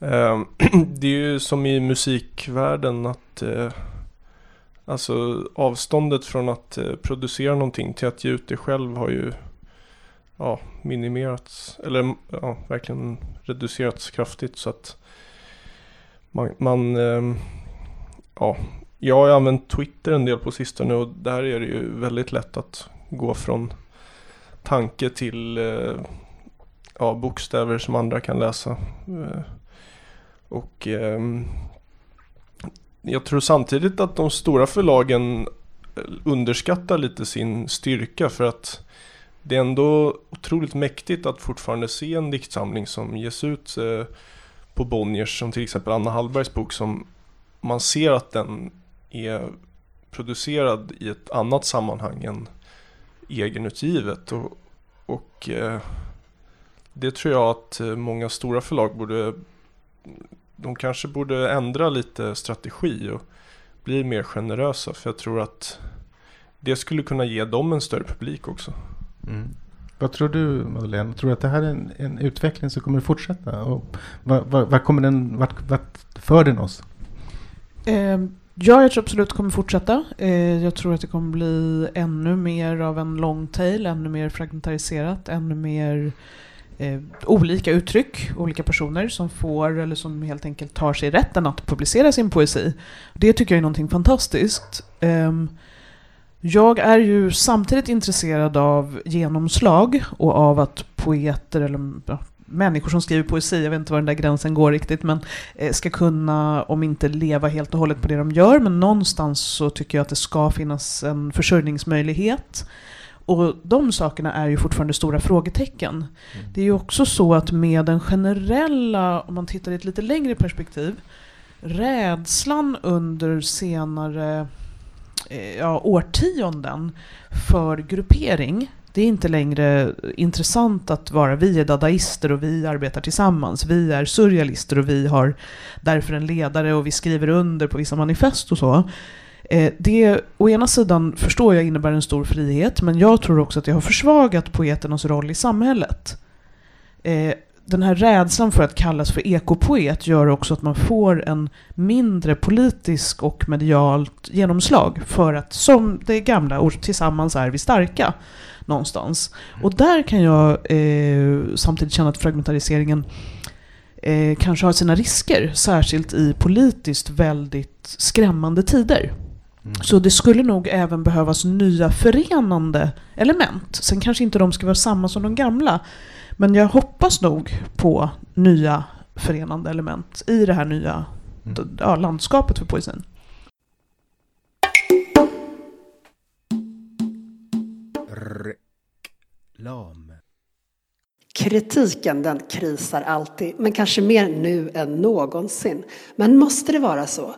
Eh, det är ju som i musikvärlden att eh, Alltså avståndet från att eh, producera någonting till att ge ut det själv har ju ja, minimerats eller ja, verkligen reducerats kraftigt så att man, man eh, ja, jag har använt Twitter en del på sistone och där är det ju väldigt lätt att gå från tanke till eh, ja, bokstäver som andra kan läsa. Eh, och ehm, jag tror samtidigt att de stora förlagen eh, underskattar lite sin styrka för att det är ändå otroligt mäktigt att fortfarande se en diktsamling som ges ut eh, på Bonniers som till exempel Anna Hallbergs bok som man ser att den är producerad i ett annat sammanhang än egenutgivet och, och eh, det tror jag att eh, många stora förlag borde de kanske borde ändra lite strategi och bli mer generösa för jag tror att det skulle kunna ge dem en större publik också. Mm. Vad tror du Madeleine? Tror du att det här är en, en utveckling som kommer att fortsätta? Och vad, vad, vad kommer den, vart, vart för den oss? Eh, ja, jag tror absolut det kommer fortsätta. Eh, jag tror att det kommer bli ännu mer av en long tail, ännu mer fragmentariserat, ännu mer eh, olika uttryck, olika personer som får eller som helt enkelt tar sig rätten att publicera sin poesi. Det tycker jag är någonting fantastiskt. Ehm, jag är ju samtidigt intresserad av genomslag och av att poeter eller ja, människor som skriver poesi, jag vet inte var den där gränsen går riktigt, men eh, ska kunna, om inte leva helt och hållet på det de gör, men någonstans så tycker jag att det ska finnas en försörjningsmöjlighet. Och de sakerna är ju fortfarande stora frågetecken. Det är ju också så att med den generella, om man tittar i ett lite längre perspektiv, rädslan under senare Eh, ja, årtionden för gruppering. Det är inte längre intressant att vara vi är dadaister och vi arbetar tillsammans. Vi är surrealister och vi har därför en ledare och vi skriver under på vissa manifest och så. Eh, det å ena sidan förstår jag innebär en stor frihet men jag tror också att det har försvagat poeternas roll i samhället. Eh, den här rädslan för att kallas för ekopoet gör också att man får en mindre politisk och medialt genomslag för att, som det gamla ord, tillsammans är vi starka någonstans. Och där kan jag eh, samtidigt känna att fragmentariseringen eh, kanske har sina risker, särskilt i politiskt väldigt skrämmande tider. Så det skulle nog även behövas nya förenande element. Sen kanske inte de ska vara samma som de gamla. Men jag hoppas nog på nya förenande element i det här nya Mm. ja, landskapet för poesin. Reklam. Kritiken den krisar alltid, men kanske mer nu än någonsin. Men måste det vara så?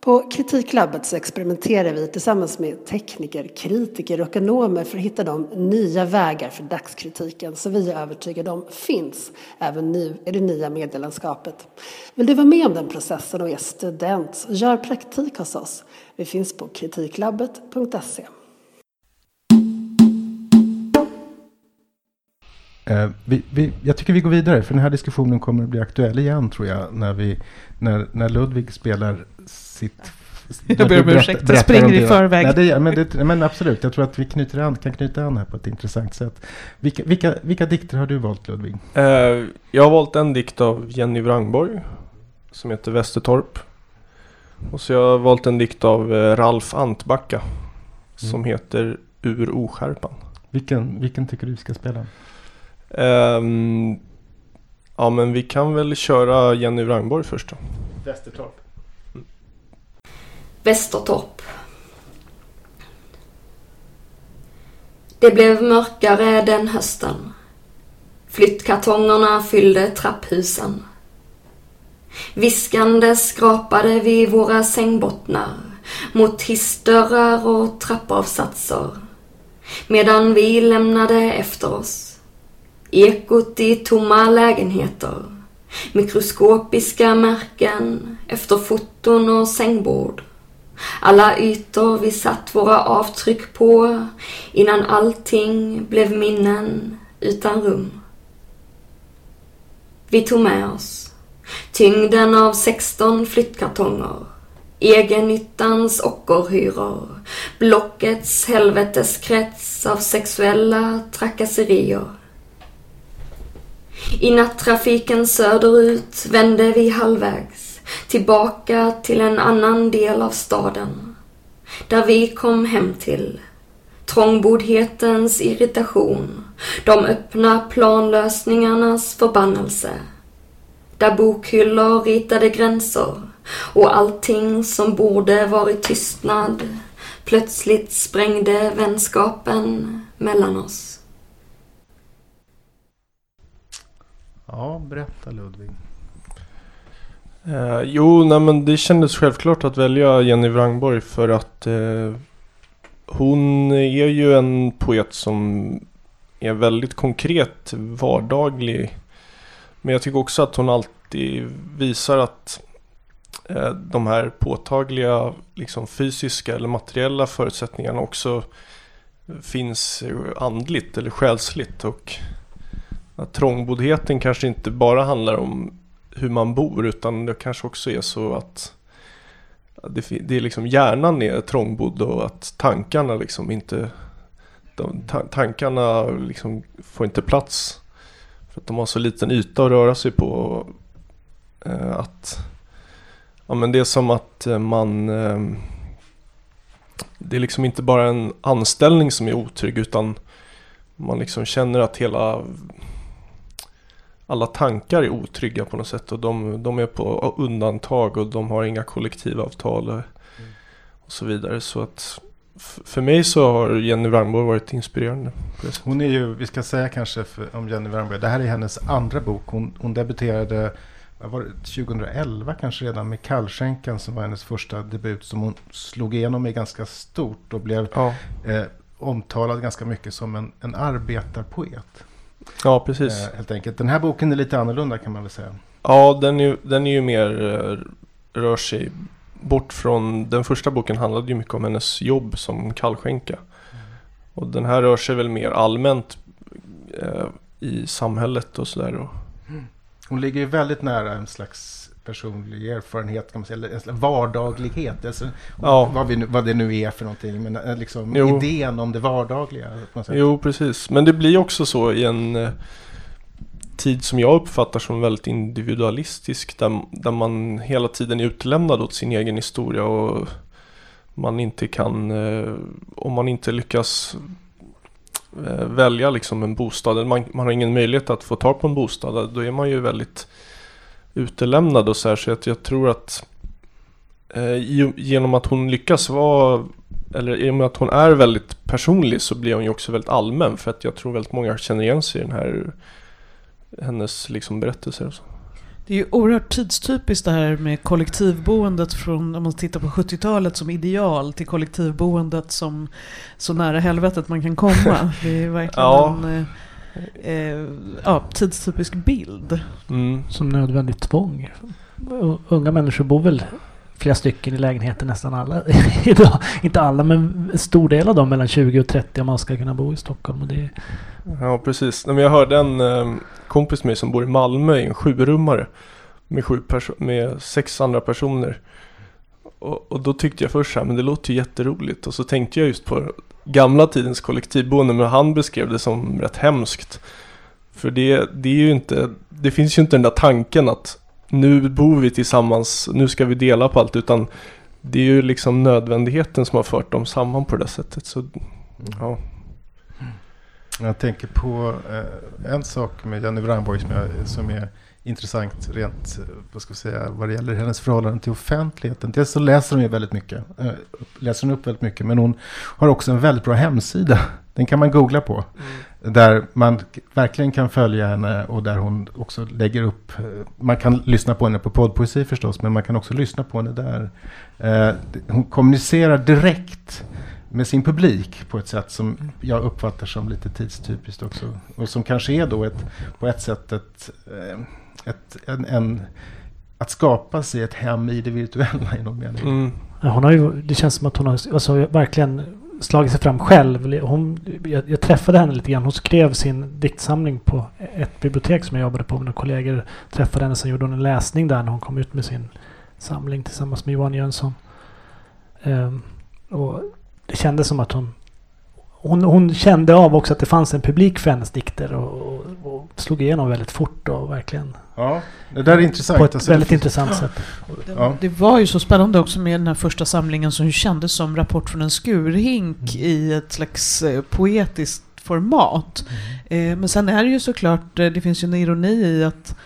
På Kritiklabbet så experimenterar vi tillsammans med tekniker, kritiker och ekonomer för att hitta de nya vägar för dagskritiken som vi är övertygade om finns även nu i det nya medielandskapet. Vill du vara med om den processen och är student gör praktik hos oss. Vi finns på kritiklabbet.se. Eh, vi, vi, jag tycker vi går vidare, för den här diskussionen kommer att bli aktuell igen tror jag, när, vi, när, när Ludvig spelar sitt... Jag ber om ursäkt, jag springer i förväg. Nej, det, men, det, men absolut, jag tror att vi knyter an, kan knyta an här på ett intressant sätt. Vilka, vilka, vilka dikter har du valt Ludvig? Eh, jag har valt en dikt av Jenny Wrangborg som heter Västertorp. Och så jag har valt en dikt av eh, Ralf Antbacka som Mm. heter Ur oskärpan. Vilken, vilken tycker du ska spela? Ehm, ja men vi kan väl köra Jenny Wrangborg först då. Västertorp. Västertorp. Det blev mörkare den hösten. Flyttkartongerna fyllde trapphusen. Viskande skrapade vi våra sängbottnar mot hissdörrar och trappavsatser. Medan vi lämnade efter oss ekot i tomma lägenheter. Mikroskopiska märken efter foton och sängbord. Alla ytor vi satt våra avtryck på innan allting blev minnen utan rum. Vi tog med oss tyngden av 16 flyttkartonger, egennyttans ockerhyror, blockets helveteskrets av sexuella trakasserier. I nattrafiken söderut vände vi halvvägs tillbaka till en annan del av staden. Där vi kom hem till. Trångboddhetens irritation, de öppna planlösningarnas förbannelse. Där bokhyllor ritade gränser och allting som borde varit tystnad plötsligt sprängde vänskapen mellan oss. Ja, berätta Ludvig. Eh, jo, nej men det kändes självklart att välja Jenny Wrangborg för att eh, hon är ju en poet som är väldigt konkret, vardaglig. Men jag tycker också att hon alltid visar att eh, de här påtagliga liksom fysiska eller materiella förutsättningarna också finns andligt eller själsligt och att trångboddheten kanske inte bara handlar om hur man bor utan det kanske också är så att det, det är liksom hjärnan är trångbodd och att tankarna liksom inte de, ta, tankarna liksom får inte plats. För att de har så liten yta att röra sig på eh, att ja men det är som att eh, man eh, det är liksom inte bara en anställning som är otrygg utan man liksom känner att hela alla tankar är otrygga på något sätt och de, de är på undantag och de har inga kollektivavtal och, och så vidare. Så att för mig så har Jenny Wrangborg varit inspirerande. Hon är ju, vi ska säga kanske för, om Jenny Wrangborg, det här är hennes andra bok. Hon, hon debuterade var det, 2011 kanske redan med Kallskänkan som var hennes första debut som hon slog igenom i ganska stort och blev ja. eh, omtalad ganska mycket som en, en arbetarpoet. Ja, precis. Eh, helt enkelt. Den här boken är lite annorlunda kan man väl säga. Ja, den är, den är ju mer, eh, rör sig bort från, den första boken handlade ju mycket om hennes jobb som kallskänka. Mm. Och den här rör sig väl mer allmänt eh, i samhället och sådär. Mm. Hon ligger ju väldigt nära en slags personlig erfarenhet, kan man säga, eller vardaglighet. Alltså, ja. vad, vi, vad det nu är för någonting, men eh, liksom idén om det vardagliga. Jo, precis. Men det blir också så i en eh, tid som jag uppfattar som väldigt individualistisk, där, där man hela tiden är utlämnad åt sin egen historia och man inte kan, eh, om man inte lyckas välja liksom en bostad, man, man har ingen möjlighet att få tag på en bostad, då är man ju väldigt utelämnad och så här. Så att jag tror att eh, genom att hon lyckas vara, eller i och med att hon är väldigt personlig så blir hon ju också väldigt allmän. För att jag tror väldigt många känner igen sig i den här, hennes liksom berättelser. Och så. Det är ju oerhört tidstypiskt det här med kollektivboendet från, om man tittar på 70-talet som ideal till kollektivboendet som så nära helvetet man kan komma. Det är verkligen ja. en eh, ja, tidstypisk bild. Mm. Som nödvändigt tvång. Unga människor bor väl flera stycken i lägenheten, nästan alla idag. Inte alla, men en stor del av dem mellan 20 och 30 om man ska kunna bo i Stockholm. Och det... Ja, precis. jag hörde en eh, kompis med mig som bor i Malmö i en sjurummare med, sju med sex andra personer. Och, och, då tyckte jag först så här, men det låter ju jätteroligt. Och så tänkte jag just på gamla tidens kollektivboende, men han beskrev det som rätt hemskt. För det, det är ju inte, det finns ju inte den där tanken att nu bor vi tillsammans, nu ska vi dela på allt, utan det är ju liksom nödvändigheten som har fört dem samman på det där sättet. Så, ja. Jag tänker på eh, en sak med Jenny Wrangborg som, som är intressant rent vad ska jag säga, vad det gäller hennes förhållande till offentligheten. Dels så läser hon ju väldigt mycket, äh, läser hon upp väldigt mycket, men hon har också en väldigt bra hemsida. Den kan man googla på. Mm. Där man verkligen kan följa henne och där hon också lägger upp, eh, man kan lyssna på henne på poddpoesi förstås, men man kan också lyssna på henne där. Eh, hon kommunicerar direkt med sin publik på ett sätt som jag uppfattar som lite tidstypiskt också. Och som kanske är då ett, på ett sätt ett, ett, en, en, att skapa sig ett hem i det virtuella i någon mening. Mm. Ja, hon har ju, det känns som att hon har alltså, verkligen slagit sig fram själv. Hon, jag, jag, träffade henne lite grann. Hon skrev sin diktsamling på ett bibliotek som jag jobbade på. Mina kollegor träffade henne. Sen gjorde hon en läsning där när hon kom ut med sin samling tillsammans med Johan Jönsson. Um, och det kändes som att hon, hon, hon kände av också att det fanns en publik för hennes dikter och, och, och slog igenom väldigt fort och verkligen Ja, det där är intressant. På ett alltså, väldigt intressant sätt. Det, ja. det, var ju så spännande också med den här första samlingen som kändes som Rapport från en skurhink mm. i ett slags eh, poetiskt format. Mm. Eh, men sen är det ju såklart, eh, det finns ju en ironi i att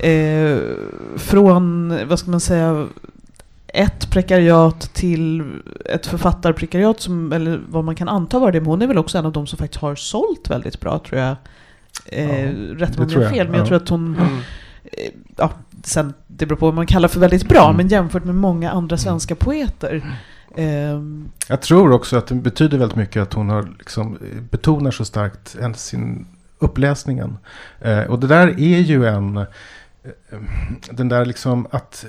eh, från, vad ska man säga, ett prekariat till ett författarprekariat, som, eller vad man kan anta var det, men hon är väl också en av de som faktiskt har sålt väldigt bra tror jag. Eh, ja, rätt om jag fel, men jag tror att hon mm. Eh, ja, sen, det beror på vad man kallar för väldigt bra, mm. men jämfört med många andra svenska poeter. Eh, jag tror också att det betyder väldigt mycket att hon har liksom eh, betonar så starkt sin uppläsningen. Eh, och det där är ju en, den där liksom att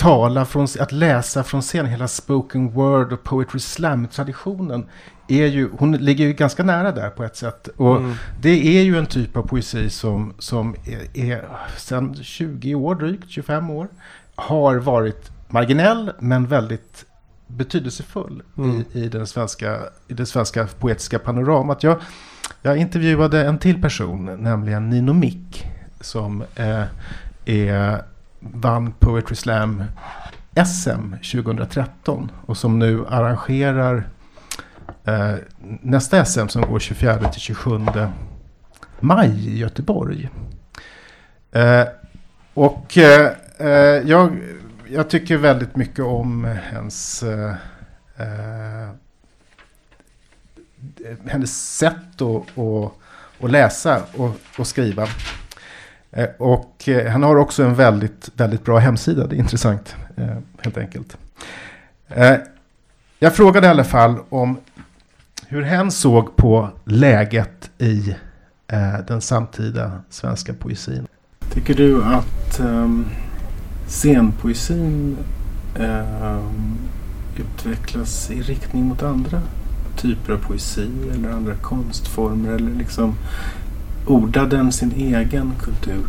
tala från, att läsa från scen, hela spoken word och poetry slam-traditionen är ju, hon ligger ju ganska nära där på ett sätt. Och Mm. det är ju en typ av poesi som, som är, är sedan 20 år drygt, 25 år, har varit marginell men väldigt betydelsefull Mm. i, i, den svenska, i det svenska poetiska panoramat. Jag, jag intervjuade en till person, nämligen Nino Mick, som eh, är, vann Poetry Slam SM 2013 och som nu arrangerar eh, nästa SM som går 24 till 27 maj i Göteborg. Eh, och eh, jag, jag tycker väldigt mycket om hennes eh, eh hennes sätt att, att, att läsa och, och skriva. Eh, och eh, han har också en väldigt, väldigt bra hemsida. Det är intressant, eh, helt enkelt. Jag frågade i alla fall om hur hen såg på läget i den samtida svenska poesin. Tycker du att um, scenpoesin um, utvecklas i riktning mot andra typer av poesi eller andra konstformer eller liksom ordar den sin egen kultur?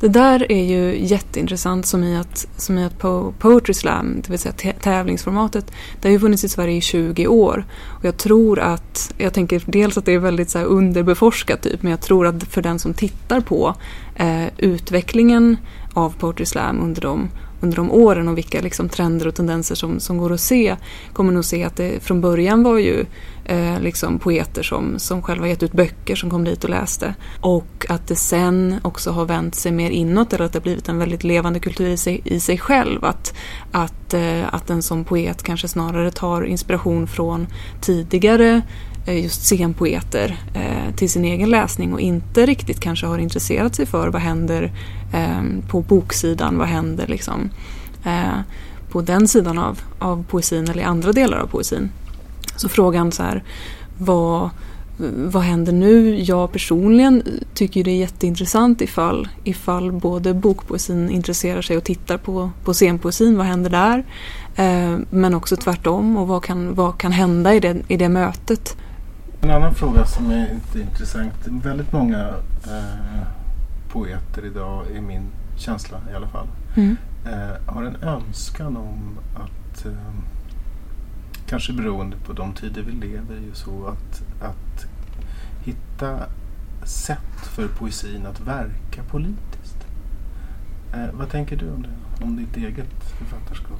Det där är ju jätteintressant som i att, som i att po Poetry Slam, det vill säga tävlingsformatet, det har ju funnits i Sverige i 20 år. Och jag tror att, jag tänker dels att det är väldigt så här underbeforskat typ, men jag tror att för den som tittar på eh, utvecklingen av Poetry Slam under de, under de åren och vilka liksom trender och tendenser som, som går att se, kommer nog se att det från början var ju eh, liksom poeter som, som själva gett ut böcker som kom dit och läste. Och att det sen också har vänt sig mer inåt eller att det har blivit en väldigt levande kultur i sig, i sig själv. Att, att, eh, att en som poet kanske snarare tar inspiration från tidigare eh, just scenpoeter eh, till sin egen läsning och inte riktigt kanske har intresserat sig för vad händer eh, på boksidan, vad händer liksom eh, på den sidan av, av poesin eller i andra delar av poesin. Så frågan så här, vad, vad händer nu? Jag personligen tycker det är jätteintressant ifall, ifall både bokpoesin intresserar sig och tittar på, på scenpoesin, vad händer där? Eh, men också tvärtom och vad kan, vad kan hända i det, i det mötet? En annan fråga som är inte intressant. Väldigt många eh, poeter idag, är min känsla i alla fall, Mm. eh, har en önskan om att, eh, kanske beroende på de tider vi lever i, så att, att hitta sätt för poesin att verka politiskt. Eh, vad tänker du om det? Om ditt eget författarskap?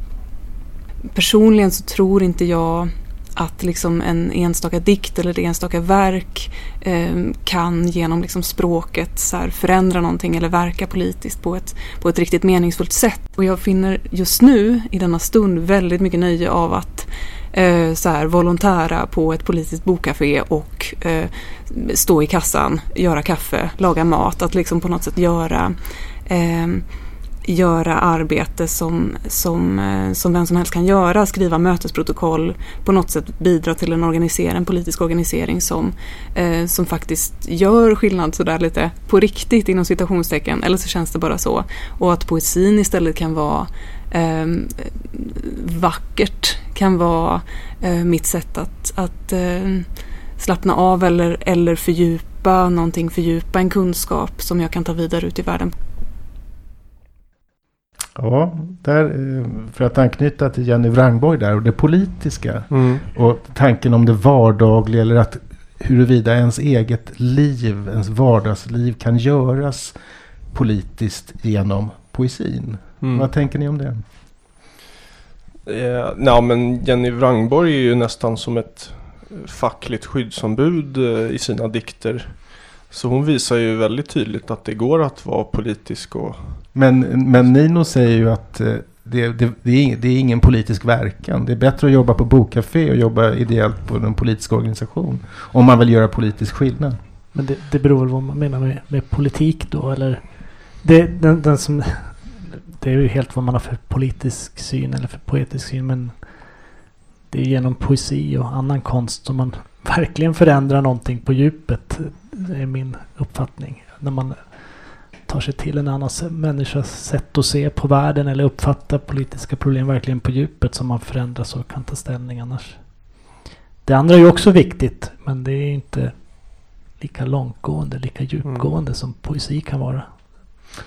personligen så tror inte jag att liksom en enstaka dikt eller ett enstaka verk eh, kan genom liksom språket så här förändra någonting eller verka politiskt på ett, på ett riktigt meningsfullt sätt. Och jag finner just nu i denna stund väldigt mycket nöje av att eh, så här, volontära på ett politiskt bokcafé och eh, stå i kassan, göra kaffe, laga mat. Att liksom på något sätt göra eh, göra arbete som, som, eh, som vem som helst kan göra, skriva mötesprotokoll, på något sätt bidra till en, organisering, en politisk organisering som, eh, som faktiskt gör skillnad sådär lite på riktigt inom citationstecken, eller så känns det bara så. Och att poesin istället kan vara eh, vackert, kan vara eh, mitt sätt att, att eh, slappna av eller, eller fördjupa någonting, fördjupa en kunskap som jag kan ta vidare ut i världen Ja, där, eh, för att anknyta till Jenny Wrangborg där och det politiska Mm. och tanken om det vardagliga eller att huruvida ens eget liv, ens vardagsliv kan göras politiskt genom poesin. Mm. Vad tänker ni om det? Eh, nej, men Jenny Wrangborg är ju nästan som ett fackligt skyddsombud eh, i sina dikter. Så hon visar ju väldigt tydligt att det går att vara politisk och Men, men Nino säger ju att eh, det, det, det, är, det är ingen politisk verkan. Det är bättre att jobba på bokcafé och jobba ideellt på en politisk organisation. Om man vill göra politisk skillnad. Men det, det beror väl vad man menar med, med politik då eller? Det, den, den som, det är ju helt vad man har för politisk syn eller för poetisk syn men det är genom poesi och annan konst som man verkligen förändrar någonting på djupet. Det är min uppfattning. När man, tar sig till en annan människas sätt att se på världen eller uppfatta politiska problem verkligen på djupet som man förändras och kan ta ställning annars. Det andra är ju också viktigt men det är inte lika långtgående, lika djupgående mm. som poesi kan vara.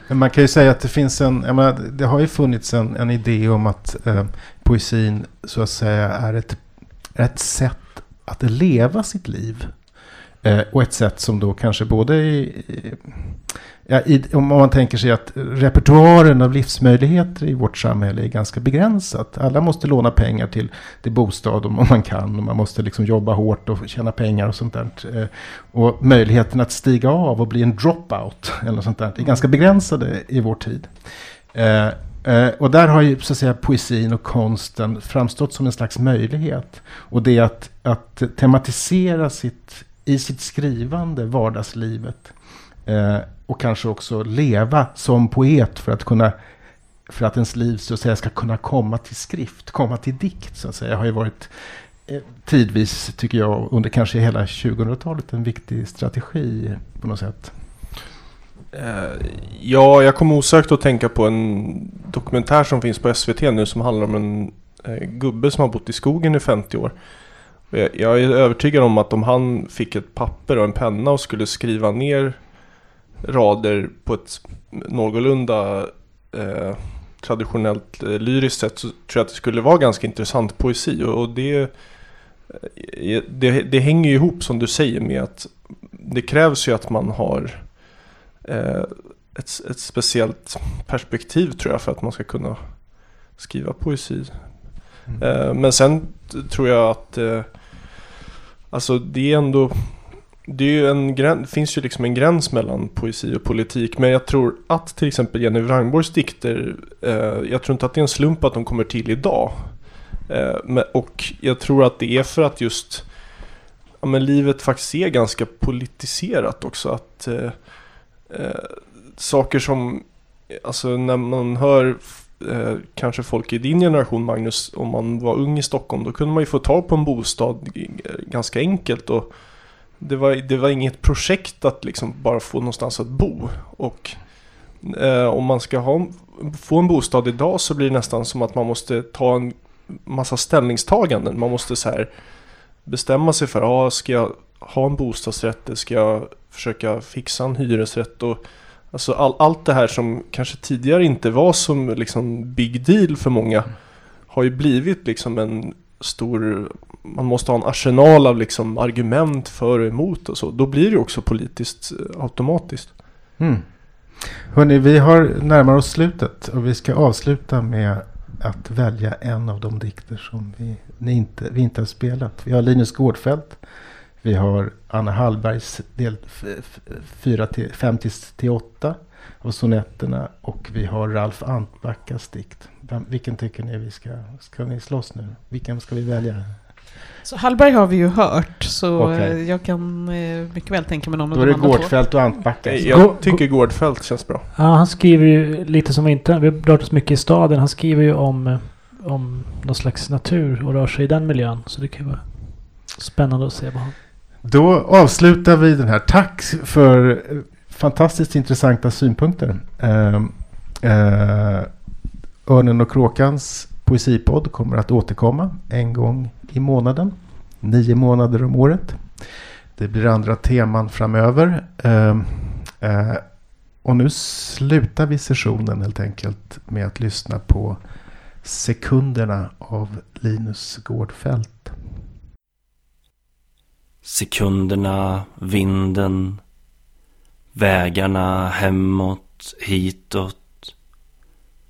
Men man kan ju säga att det finns en, jag menar, det har ju funnits en, en idé om att eh, poesin så att säga är ett, ett sätt att leva sitt liv. Eh, och ett sätt som då kanske både i, ja, i, om man tänker sig att repertoaren av livsmöjligheter i vårt samhälle är ganska begränsat. Alla måste låna pengar till, till bostad om man kan. Och man måste liksom jobba hårt och tjäna pengar och sånt där. Eh, och möjligheten att stiga av och bli en dropout eller sånt där är ganska begränsade i vår tid. Eh, Uh, och där har ju så att säga poesin och konsten framstått som en slags möjlighet. Och det att, att tematisera sitt i sitt skrivande, vardagslivet. Eh, och kanske också leva som poet för att kunna för att ens liv så att säga ska kunna komma till skrift, komma till dikt så att säga, har ju varit eh, tidvis, tycker jag, under kanske hela 2000-talet en viktig strategi på något sätt. Eh, ja, jag kom osökt att tänka på en dokumentär som finns på SVT nu som handlar om en eh, gubbe som har bott i skogen i 50 år. Jag är övertygad om att om han fick ett papper och en penna och skulle skriva ner rader på ett någorlunda eh, traditionellt eh, lyriskt sätt så tror jag att det skulle vara ganska intressant poesi. Och, och det, eh, det, det, hänger ju ihop som du säger med att det krävs ju att man har eh, ett, ett speciellt perspektiv tror jag för att man ska kunna skriva poesi. Mm. Eh, men sen tror jag att eh, Alltså det är ändå det är ju en gräns, finns ju liksom en gräns mellan poesi och politik. Men jag tror att till exempel Jenny Wrangborgs dikter, eh, jag tror inte att det är en slump att de kommer till idag. Eh, men, och jag tror att det är för att just ja, men livet faktiskt är ganska politiserat också. Att eh, eh saker som, alltså när man hör eh, kanske folk i din generation Magnus, om man var ung i Stockholm, då kunde man ju få tag på en bostad ganska enkelt. Och det var, det var inget projekt att liksom bara få någonstans att bo. Och eh, om man ska ha, få en bostad idag så blir det nästan som att man måste ta en massa ställningstaganden. Man måste så här bestämma sig för, ah, ska jag ha en bostadsrätt eller ska jag försöka fixa en hyresrätt? Och Alltså all, allt det här som kanske tidigare inte var som liksom big deal för många har ju blivit liksom en stor, man måste ha en arsenal av liksom argument för och emot och så. Då blir det också politiskt eh, automatiskt. Mm. Hörrni, vi har närmar oss slutet och vi ska avsluta med att välja en av de dikter som vi, ni inte, vi inte har spelat. Vi har Linus Gårdfeldt vi har Anna Hallbergs del 5 till 8 av sonetterna och vi har Ralf Antbackas dikt. Vilken tycker ni vi ska, ska ni slåss nu? Vilken ska vi välja? Så Hallberg har vi ju hört, så okay. jag kan eh, mycket väl tänka mig någon av de andra. Då är det Gårdfeldt och Antbacka. Jag tycker Gårdfeldt känns bra. Ja, han skriver ju lite som vi inte, vi har rört oss mycket i staden. Han skriver ju om, eh, om någon slags natur och rör sig i den miljön. Så det kan vara spännande att se vad han då avslutar vi den här. Tack för fantastiskt intressanta synpunkter. Eh, eh, Örnen och Kråkans poesipodd kommer att återkomma en gång i månaden. Nio månader om året. Det blir andra teman framöver. Ehm, eh, och nu slutar vi sessionen helt enkelt med att lyssna på Sekunderna av Linus Gårdfeldt. Sekunderna, vinden, vägarna hemåt, hitåt.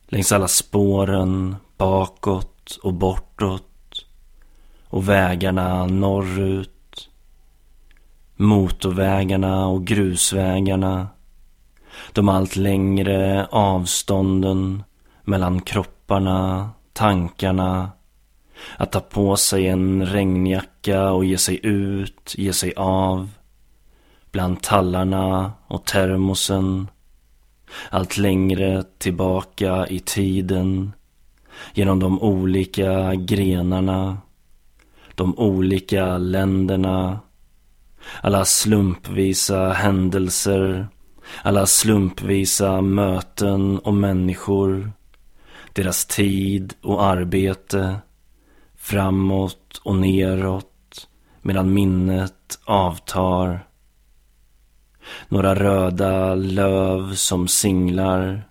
Längs alla spåren, bakåt och bortåt. Och vägarna norrut. Motorvägarna och grusvägarna. De allt längre avstånden mellan kropparna, tankarna att ta på sig en regnjacka och ge sig ut, ge sig av. Bland tallarna och termosen. Allt längre tillbaka i tiden. Genom de olika grenarna. De olika länderna. Alla slumpvisa händelser. Alla slumpvisa möten och människor. Deras tid och arbete. Framåt och neråt. Medan minnet avtar. Några röda löv som singlar.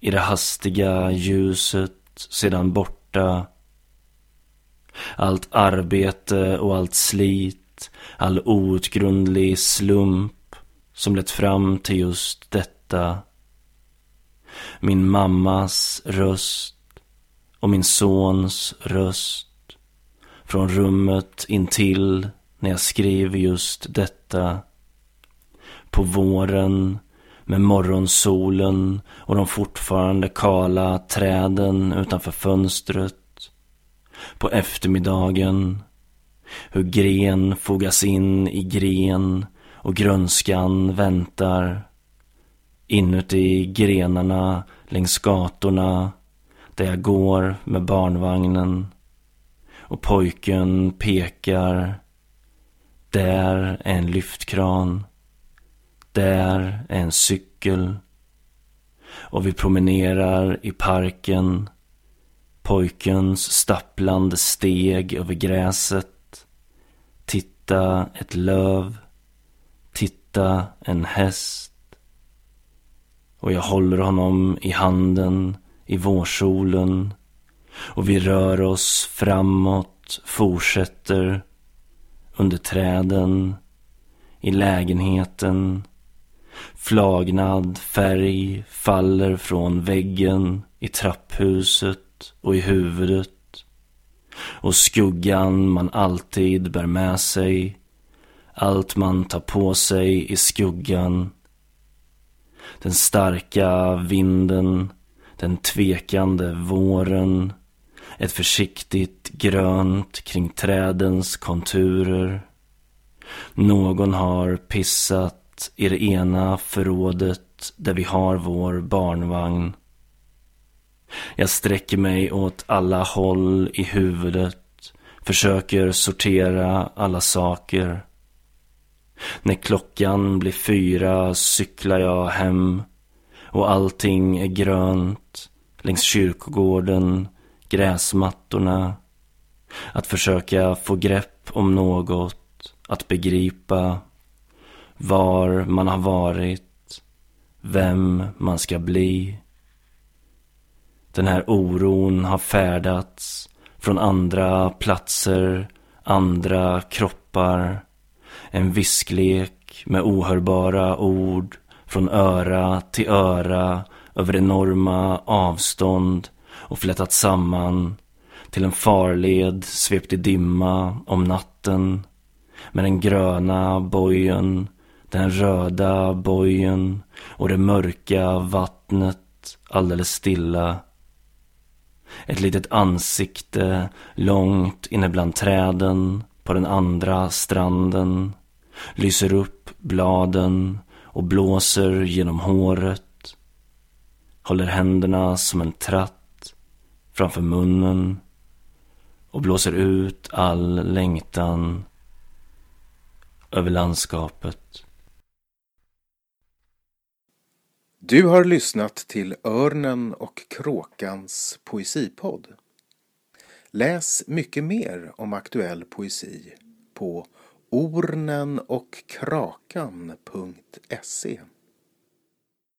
I det hastiga ljuset sedan borta. Allt arbete och allt slit. All outgrundlig slump som lett fram till just detta. Min mammas röst och min sons röst från rummet intill när jag skrev just detta. På våren med morgonsolen och de fortfarande kala träden utanför fönstret. På eftermiddagen hur gren fogas in i gren och grönskan väntar inuti grenarna längs gatorna där jag går med barnvagnen och pojken pekar. Där är en lyftkran. Där är en cykel. Och vi promenerar i parken. Pojkens stapplande steg över gräset. Titta ett löv. Titta, en häst. Och jag håller honom i handen i vårsolen. Och vi rör oss framåt, fortsätter under träden, i lägenheten. Flagnad färg faller från väggen i trapphuset och i huvudet. Och skuggan man alltid bär med sig allt man tar på sig i skuggan. Den starka vinden, den tvekande våren. Ett försiktigt grönt kring trädens konturer. Någon har pissat i det ena förrådet där vi har vår barnvagn. Jag sträcker mig åt alla håll i huvudet, försöker sortera alla saker. När klockan blir fyra cyklar jag hem och allting är grönt längs kyrkogården, gräsmattorna. Att försöka få grepp om något, att begripa var man har varit, vem man ska bli. Den här oron har färdats från andra platser, andra kroppar en visklek med ohörbara ord från öra till öra över enorma avstånd och flätat samman till en farled svept i dimma om natten med den gröna bojen, den röda bojen och det mörka vattnet alldeles stilla. Ett litet ansikte långt inne bland träden på den andra stranden lyser upp bladen och blåser genom håret håller händerna som en tratt framför munnen och blåser ut all längtan över landskapet. Du har lyssnat till Örnen och kråkans poesipodd. Läs mycket mer om aktuell poesi på ornenochkrakan.se